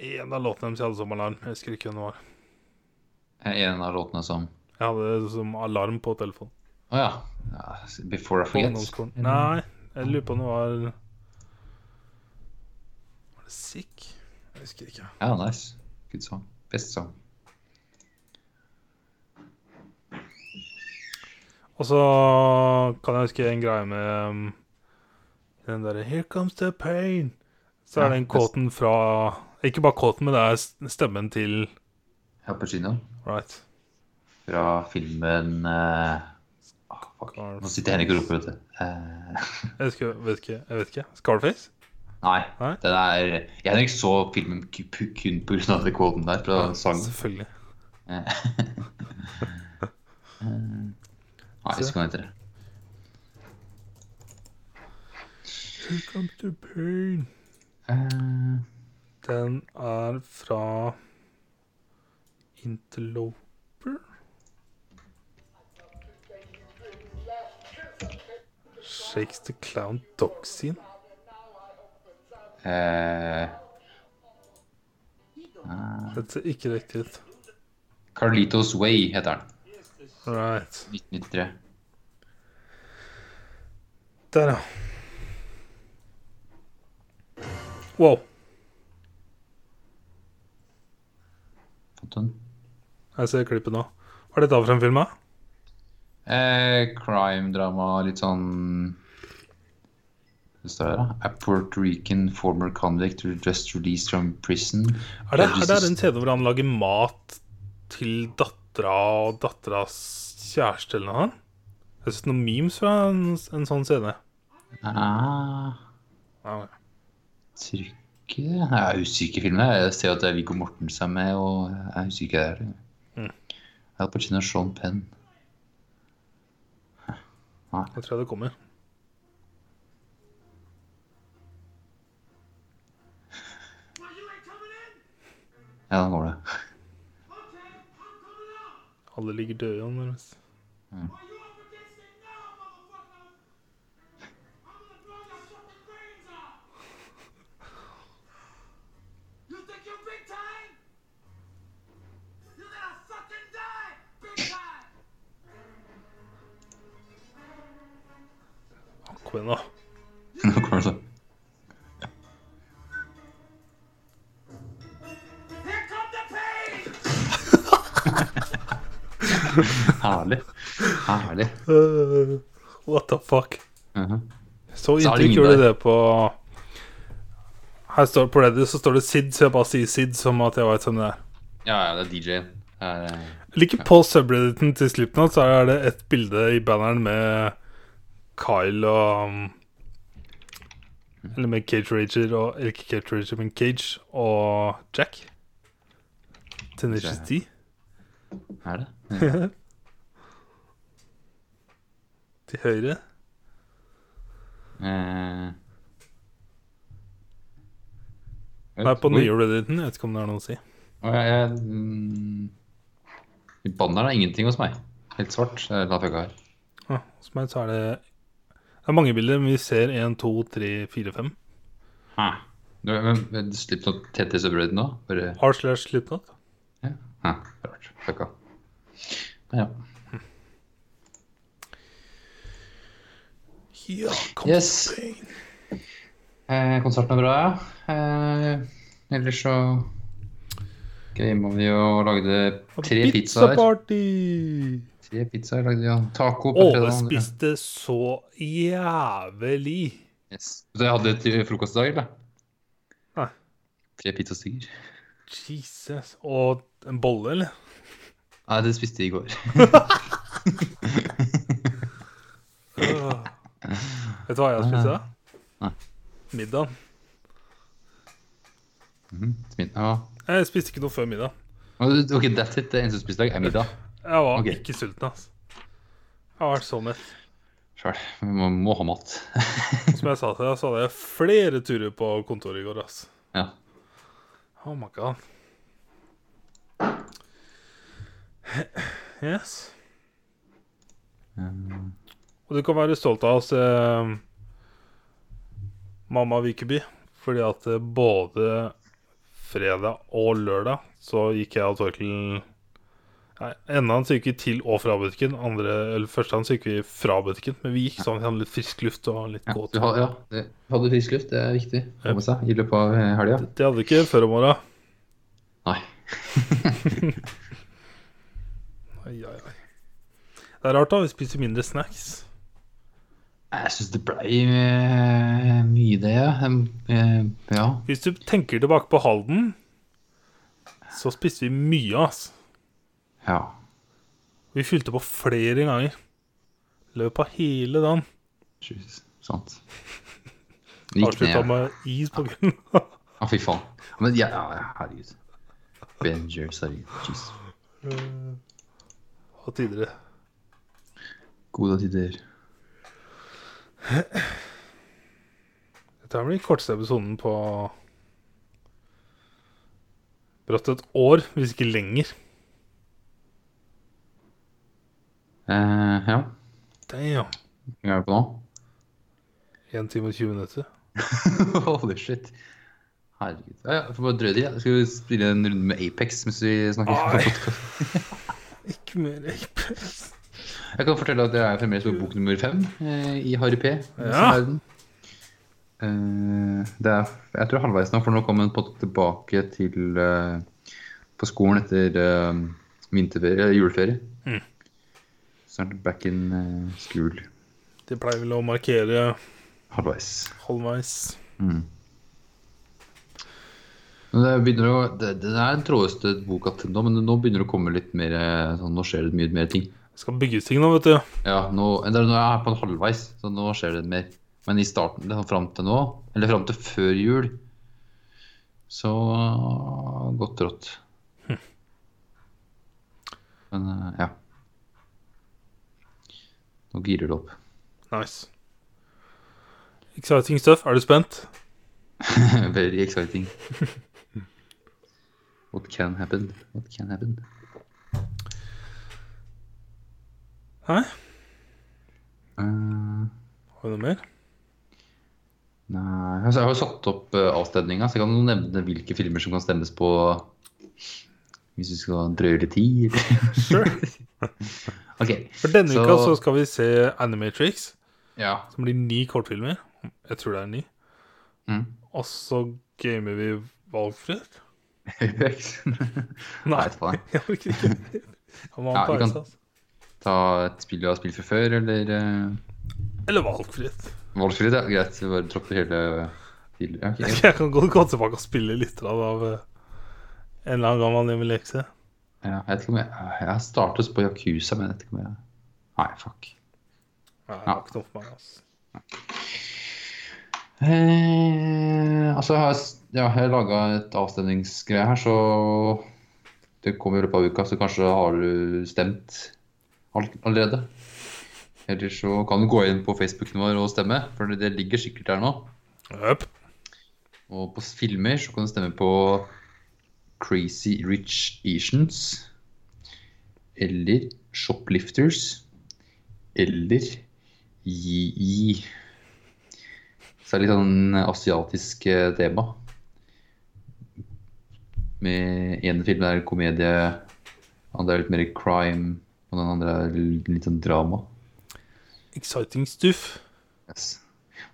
En av låtene deres hadde som alarm. Jeg husker ikke hvem det var. en av låtene som Jeg hadde som alarm på telefonen. Å oh, ja. Before I Forget. Nei, jeg lurer på om det var Sick? Jeg husker ikke. Ja, nice. Good song. Best song. Og så kan jeg huske en greie med um, den derre 'Here comes the pain'. Så Ja, er den kåten quoten fra Ikke bare quoten, men det er stemmen til Al Pacino Right. fra filmen uh... oh, fuck. Nå sitter Henrik og roper, vet du. Uh... Jeg husker, vet ikke, jeg vet ikke. Scarface? Nei. Nei? Den er Jeg Henrik så filmen kun av den kvoten der fra sangen. Selvfølgelig. Nei, jeg skal hva det. heter. Here comes the pain. Uh, Den er fra Interloper. Shakes the Clown eh, Dette ser ikke riktig. Carlitos Way heter den. Right. 1993. Der, ja. Wow. Jeg ser klippet nå. Hva er dette for en film? Eh, Crime-drama, litt sånn Står her, da? A Puerto Rican former convict just released from prison. Er det, er det en scene hvor han lager mat til dattera og datteras kjæreste eller noe? Jeg har sett noen memes fra en, en sånn scene. Ah, Ja, tror ikke det. Jeg er usikker i filmen. Jeg ser at det er Viggo Mortensen er med, og jeg er usikker der. Mm. Al Pacino og Sean Penn. jeg tror det kommer. Ja, da går det. Alle ligger døde nærmest. Mm. you Herlig. Herlig. Uh, what the fuck? Uh Så Så er det inntrykk gjorde det på Her står på Reddit så står det Sid, så jeg bare sier Sid som at jeg vet hvem det er. Ja, ja, det er DJ-en. Her, eh, Like på subredditen til Slipknot så er det et bilde i banneren med Kyle og um, Eller med Cage Rager og Eller ikke Cage Rager, men Cage og Jack. Tenacious D. Er det? Til høyre. Eh, Her på nye Redditen. Jeg vet ikke om det er noe å si. Å, jeg, jeg, mm, Banneren er ingenting hos meg. Helt svart. Er her. Ja, hos meg så er det Det er mange bilder, men vi ser 1, 2, 3, 4, 5. Hæ. Du, men, men Slipp noe tett i subredditen nå? Bare R slash Slipknot. ja. Hæ, rart. Fucka. Ja. Ja, Yes. Eh, konserten er bra, ja. Eh, ellers så gama vi og lagde tre pizzaer. Pizzaparty! Tre pizzaer lagde vi, ja. Taco på fredag. jeg spiste så jævlig. Yes. Så jeg hadde til frokost i dag, eller? Nei. Tre pizzastykker. Jesus. Og en bolle, eller? Nei, det spiste jeg i går. Vet du hva jeg spiste? Nei. Middag. Mm, Ja. Jeg spiste ikke noe før middag. Ok, that's it. Det eneste du spiste i dag, er middag. Jeg var okay. ikke sulten, altså. Jeg har vært så mett. Sjøl. Vi må, må ha mat. Som jeg sa til deg, så hadde jeg flere turer på kontoret i går, altså. ja. Oh my god. Yes. Um, Og du kan være stolt av oss, eh, mamma Vikeby, fordi at eh, både fredag og lørdag så gikk jeg og Torkel Nei, han så vi til og fra butikken, andre, eller første han syke vi fra butikken. Men vi gikk sånn vi hadde litt frisk luft og litt ja, gåtur. du hadde, ja, du hadde frisk luft. Det er viktig å få seg i løpet av helga. Det hadde vi ikke før om morgenen. Nei. Ai, ai, ai. Det er rart, da. Vi spiser mindre snacks. Jeg syns det blei eh, mye, det. Eh, Ja. Hvis du tenker tilbake på Halden, så spiste vi mye, altså. ja. Vi fylte på flere ganger. Løp av hele dagen. Jesus, Sant. Avslutta med is på kvelden. Ah, fy faen. Men ja, herregud. Benjers, herregud. Jeez. Og tidligere. Gode tider. Dette blir den korteste episoden på brått et år, hvis ikke lenger. Eh, ja. Damn. Hva er vi på nå? 1 time og 20 minutter. Holy shit. Herregud. Ja, ja, får bare drøye det. Skal vi spille en runde med Apex mens vi snakker? Ikke mer Apex. Jeg kan fortelle at jeg er fremdeles på bok nummer fem eh, i Harry P. Ja. Eh, det er, jeg tror halvveis nå, for nå kommer en på tilbake til eh, på skolen etter eh, vinterferie, eller juleferie. Mm. Snart back in eh, school. De pleier vel å markere Halvveis. halvveis. Mm. Det å, det, det er den trådeste boka til nå, men nå begynner det å komme litt mer eh, sånn, Nå skjer det mye mer ting. Det skal bygges ting nå, vet du. Ja, nå, det nå er jeg på en halvveis, så nå skjer det mer. Men i starten, det er fram til nå, eller fram til før jul, så uh, godt rått. Men uh, ja. Nå girer det opp. Nice. Exciting stuff. Er du spent? Very exciting. What can happen? What can happen? Hæ? Uh, Har vi noe mer? nei altså, Jeg har jo satt opp uh, avstemninga, så jeg kan jo nevne hvilke filmer som kan stemmes på hvis du skal drøye litt tid. Sure. okay, For denne Så- uka så skal vi se Animatrix, Ja. som blir ni kortfilmer. Jeg tror det er ni. Mm. Og så gamer vi valgfrihet. Apex. Nei, jeg vet ikke. Jeg må ha Ja, vi en kan- pause, altså. Ta et spill du har spilt fra før, eller uh, Eller valgfritt. valgfritt? Ja, greit. Vi bare dropper hele. Ja, okay. Jeg kan gå, gå tilbake og spille litt av av en eller annen gammel hjemmelekse. Ja, jeg vet ikke om jeg Jeg startet på Yakuza, men jeg vet ikke om jeg Nei, fuck. Nei, det var ikke noe for meg, altså. Eh, altså, jeg har, ja, jeg laga et avstemningsgreie her, så det kommer i løpet av uka, så kanskje har du stemt allerede. Eller så kan du gå inn på Facebooken vår og stemme, for det, ligger sikkert der nå. Yep. Og på filmer så kan du stemme på Crazy Rich Asians. Eller Shoplifters. Eller Yi-Yi. Så det er litt sånn asiatisk eh, tema. Med ene filmen er komedie, andre er litt mer crime, og den andre er litt sånn drama. Exciting stuff. Yes.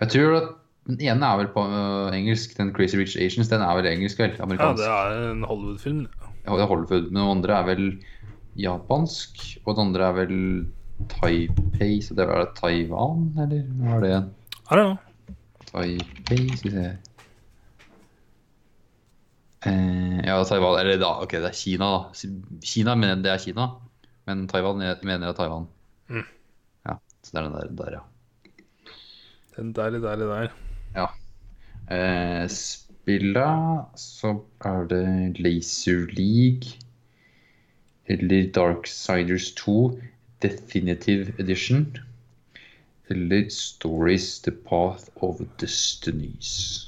Jeg tror at den ene er vel på uh, engelsk, den Crazy Rich Asians, den er vel engelsk, vel? Amerikansk. Ja, det er en Hollywood-film. Ja, det er Hollywood, men den andre er vel japansk, og den andre er vel Taipei, så det er vel Taiwan, eller hva er det? I don't know. Taipei, skal vi se. Eh, ja, Taiwan, eller da, ok, det er Kina da. Kina mener det er Kina, men Taiwan er- mener det er Taiwan. Mm. Ja, så det er den der, der ja. Den der, der, der. Ja. Eh, spilla så er det Laser League eller Darksiders 2 Definitive Edition eller Stories The Path of Destinies.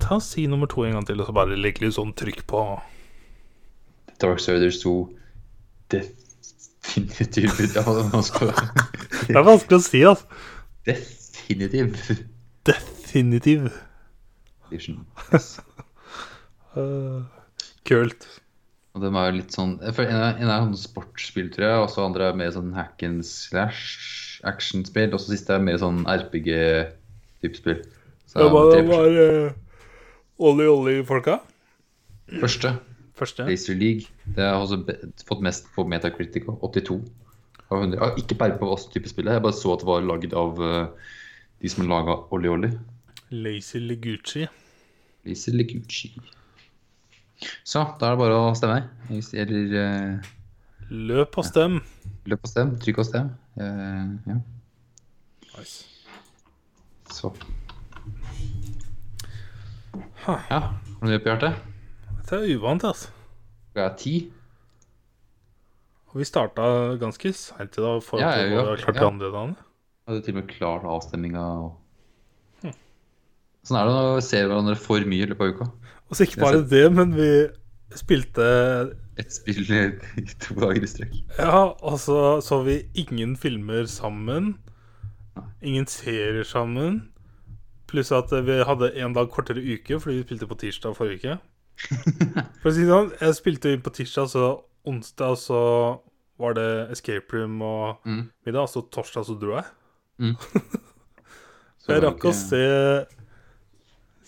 Ta Si nummer to en gang til, og så bare legg litt sånn trykk på Darksiders 2 Definitive ja, det, skal jeg- Det er vanskelig å si, altså. Definitive Definitiv. Yes. Uh, kult. Og de er jo litt sånn For En er, en er sånn sportsspill, tror jeg, og så andre er mer sånn hack and slash actionspill. Og så siste er mer sånn RPG-type spill. Så Det var, tre det var Ollie Ollie-folka. Første, Første. Laser League, det har også fått mest på Metacritic. 82 av 100. Jeg har ikke peiling på hva slags type spill det er. Jeg bare så at det var lagd av eh, de som laga Olli Olli. Lazy Liguchi. Laser Liguchi. Så da er det bare å stemme. Eller uh, Løp og stem. løp og stem. Trykk og stem. Uh, ja. Nice. Så Ja, Hvor mye på hjertet? Det er uvant, altså. Er ti? Og vi starta ganske seint i dag for Ja, jeg, ja, klart ja. andre dagene. Hadde til og med klart avstemninga. og Sånn er det når vi ser hverandre for mye i løpet av uka. Og så ikke bare det, men vi spilte Ett spill i to dager i strekk. Ja, og så så vi ingen filmer sammen. Ingen serier sammen. Pluss at vi hadde en dag kortere uke fordi vi spilte på tirsdag forrige uke. For å si det sånn, jeg spilte inn på tirsdag, så onsdag så var det escape room og Mm. middag, så torsdag så dro jeg. Mm. Så jeg rakk ikke... å se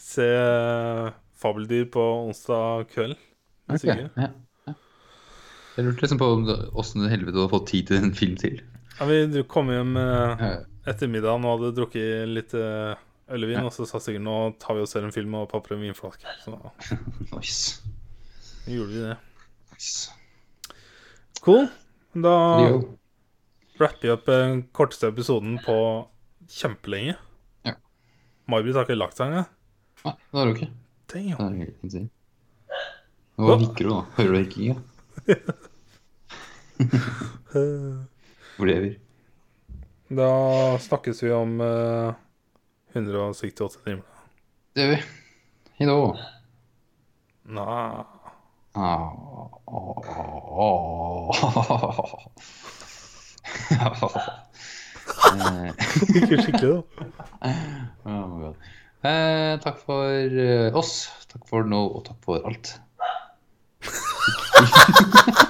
Se Fabeldyr på onsdag kveld. Okay, Ok, ja, ja. Jeg lurte liksom på åssen i helvete du hadde fått tid til en film til. Ja, vi kom hjem eh, Ja. etter middagen og hadde drukket litt eh, ølvin, Ja. og så sa sikkert nå tar vi og ser en film og papper en vinflaske. Så Nice. gjorde vi det. nice. Cool. Da Jo. rapper vi opp den korteste episoden på kjempelenge. Ja. May-Britt har ikke lagt seg engang. Nei, det har hun ikke. Damn. Det er helt insane. Nå hikker du, da. Hører du hikkinga? Lever. Da snakkes vi om eh, 168 timer. Hei da. Nei Ah, ah, ah. Ikke skikkelig, da. Oh my God. Eh, takk for eh, oss. Takk for nå, og takk for alt.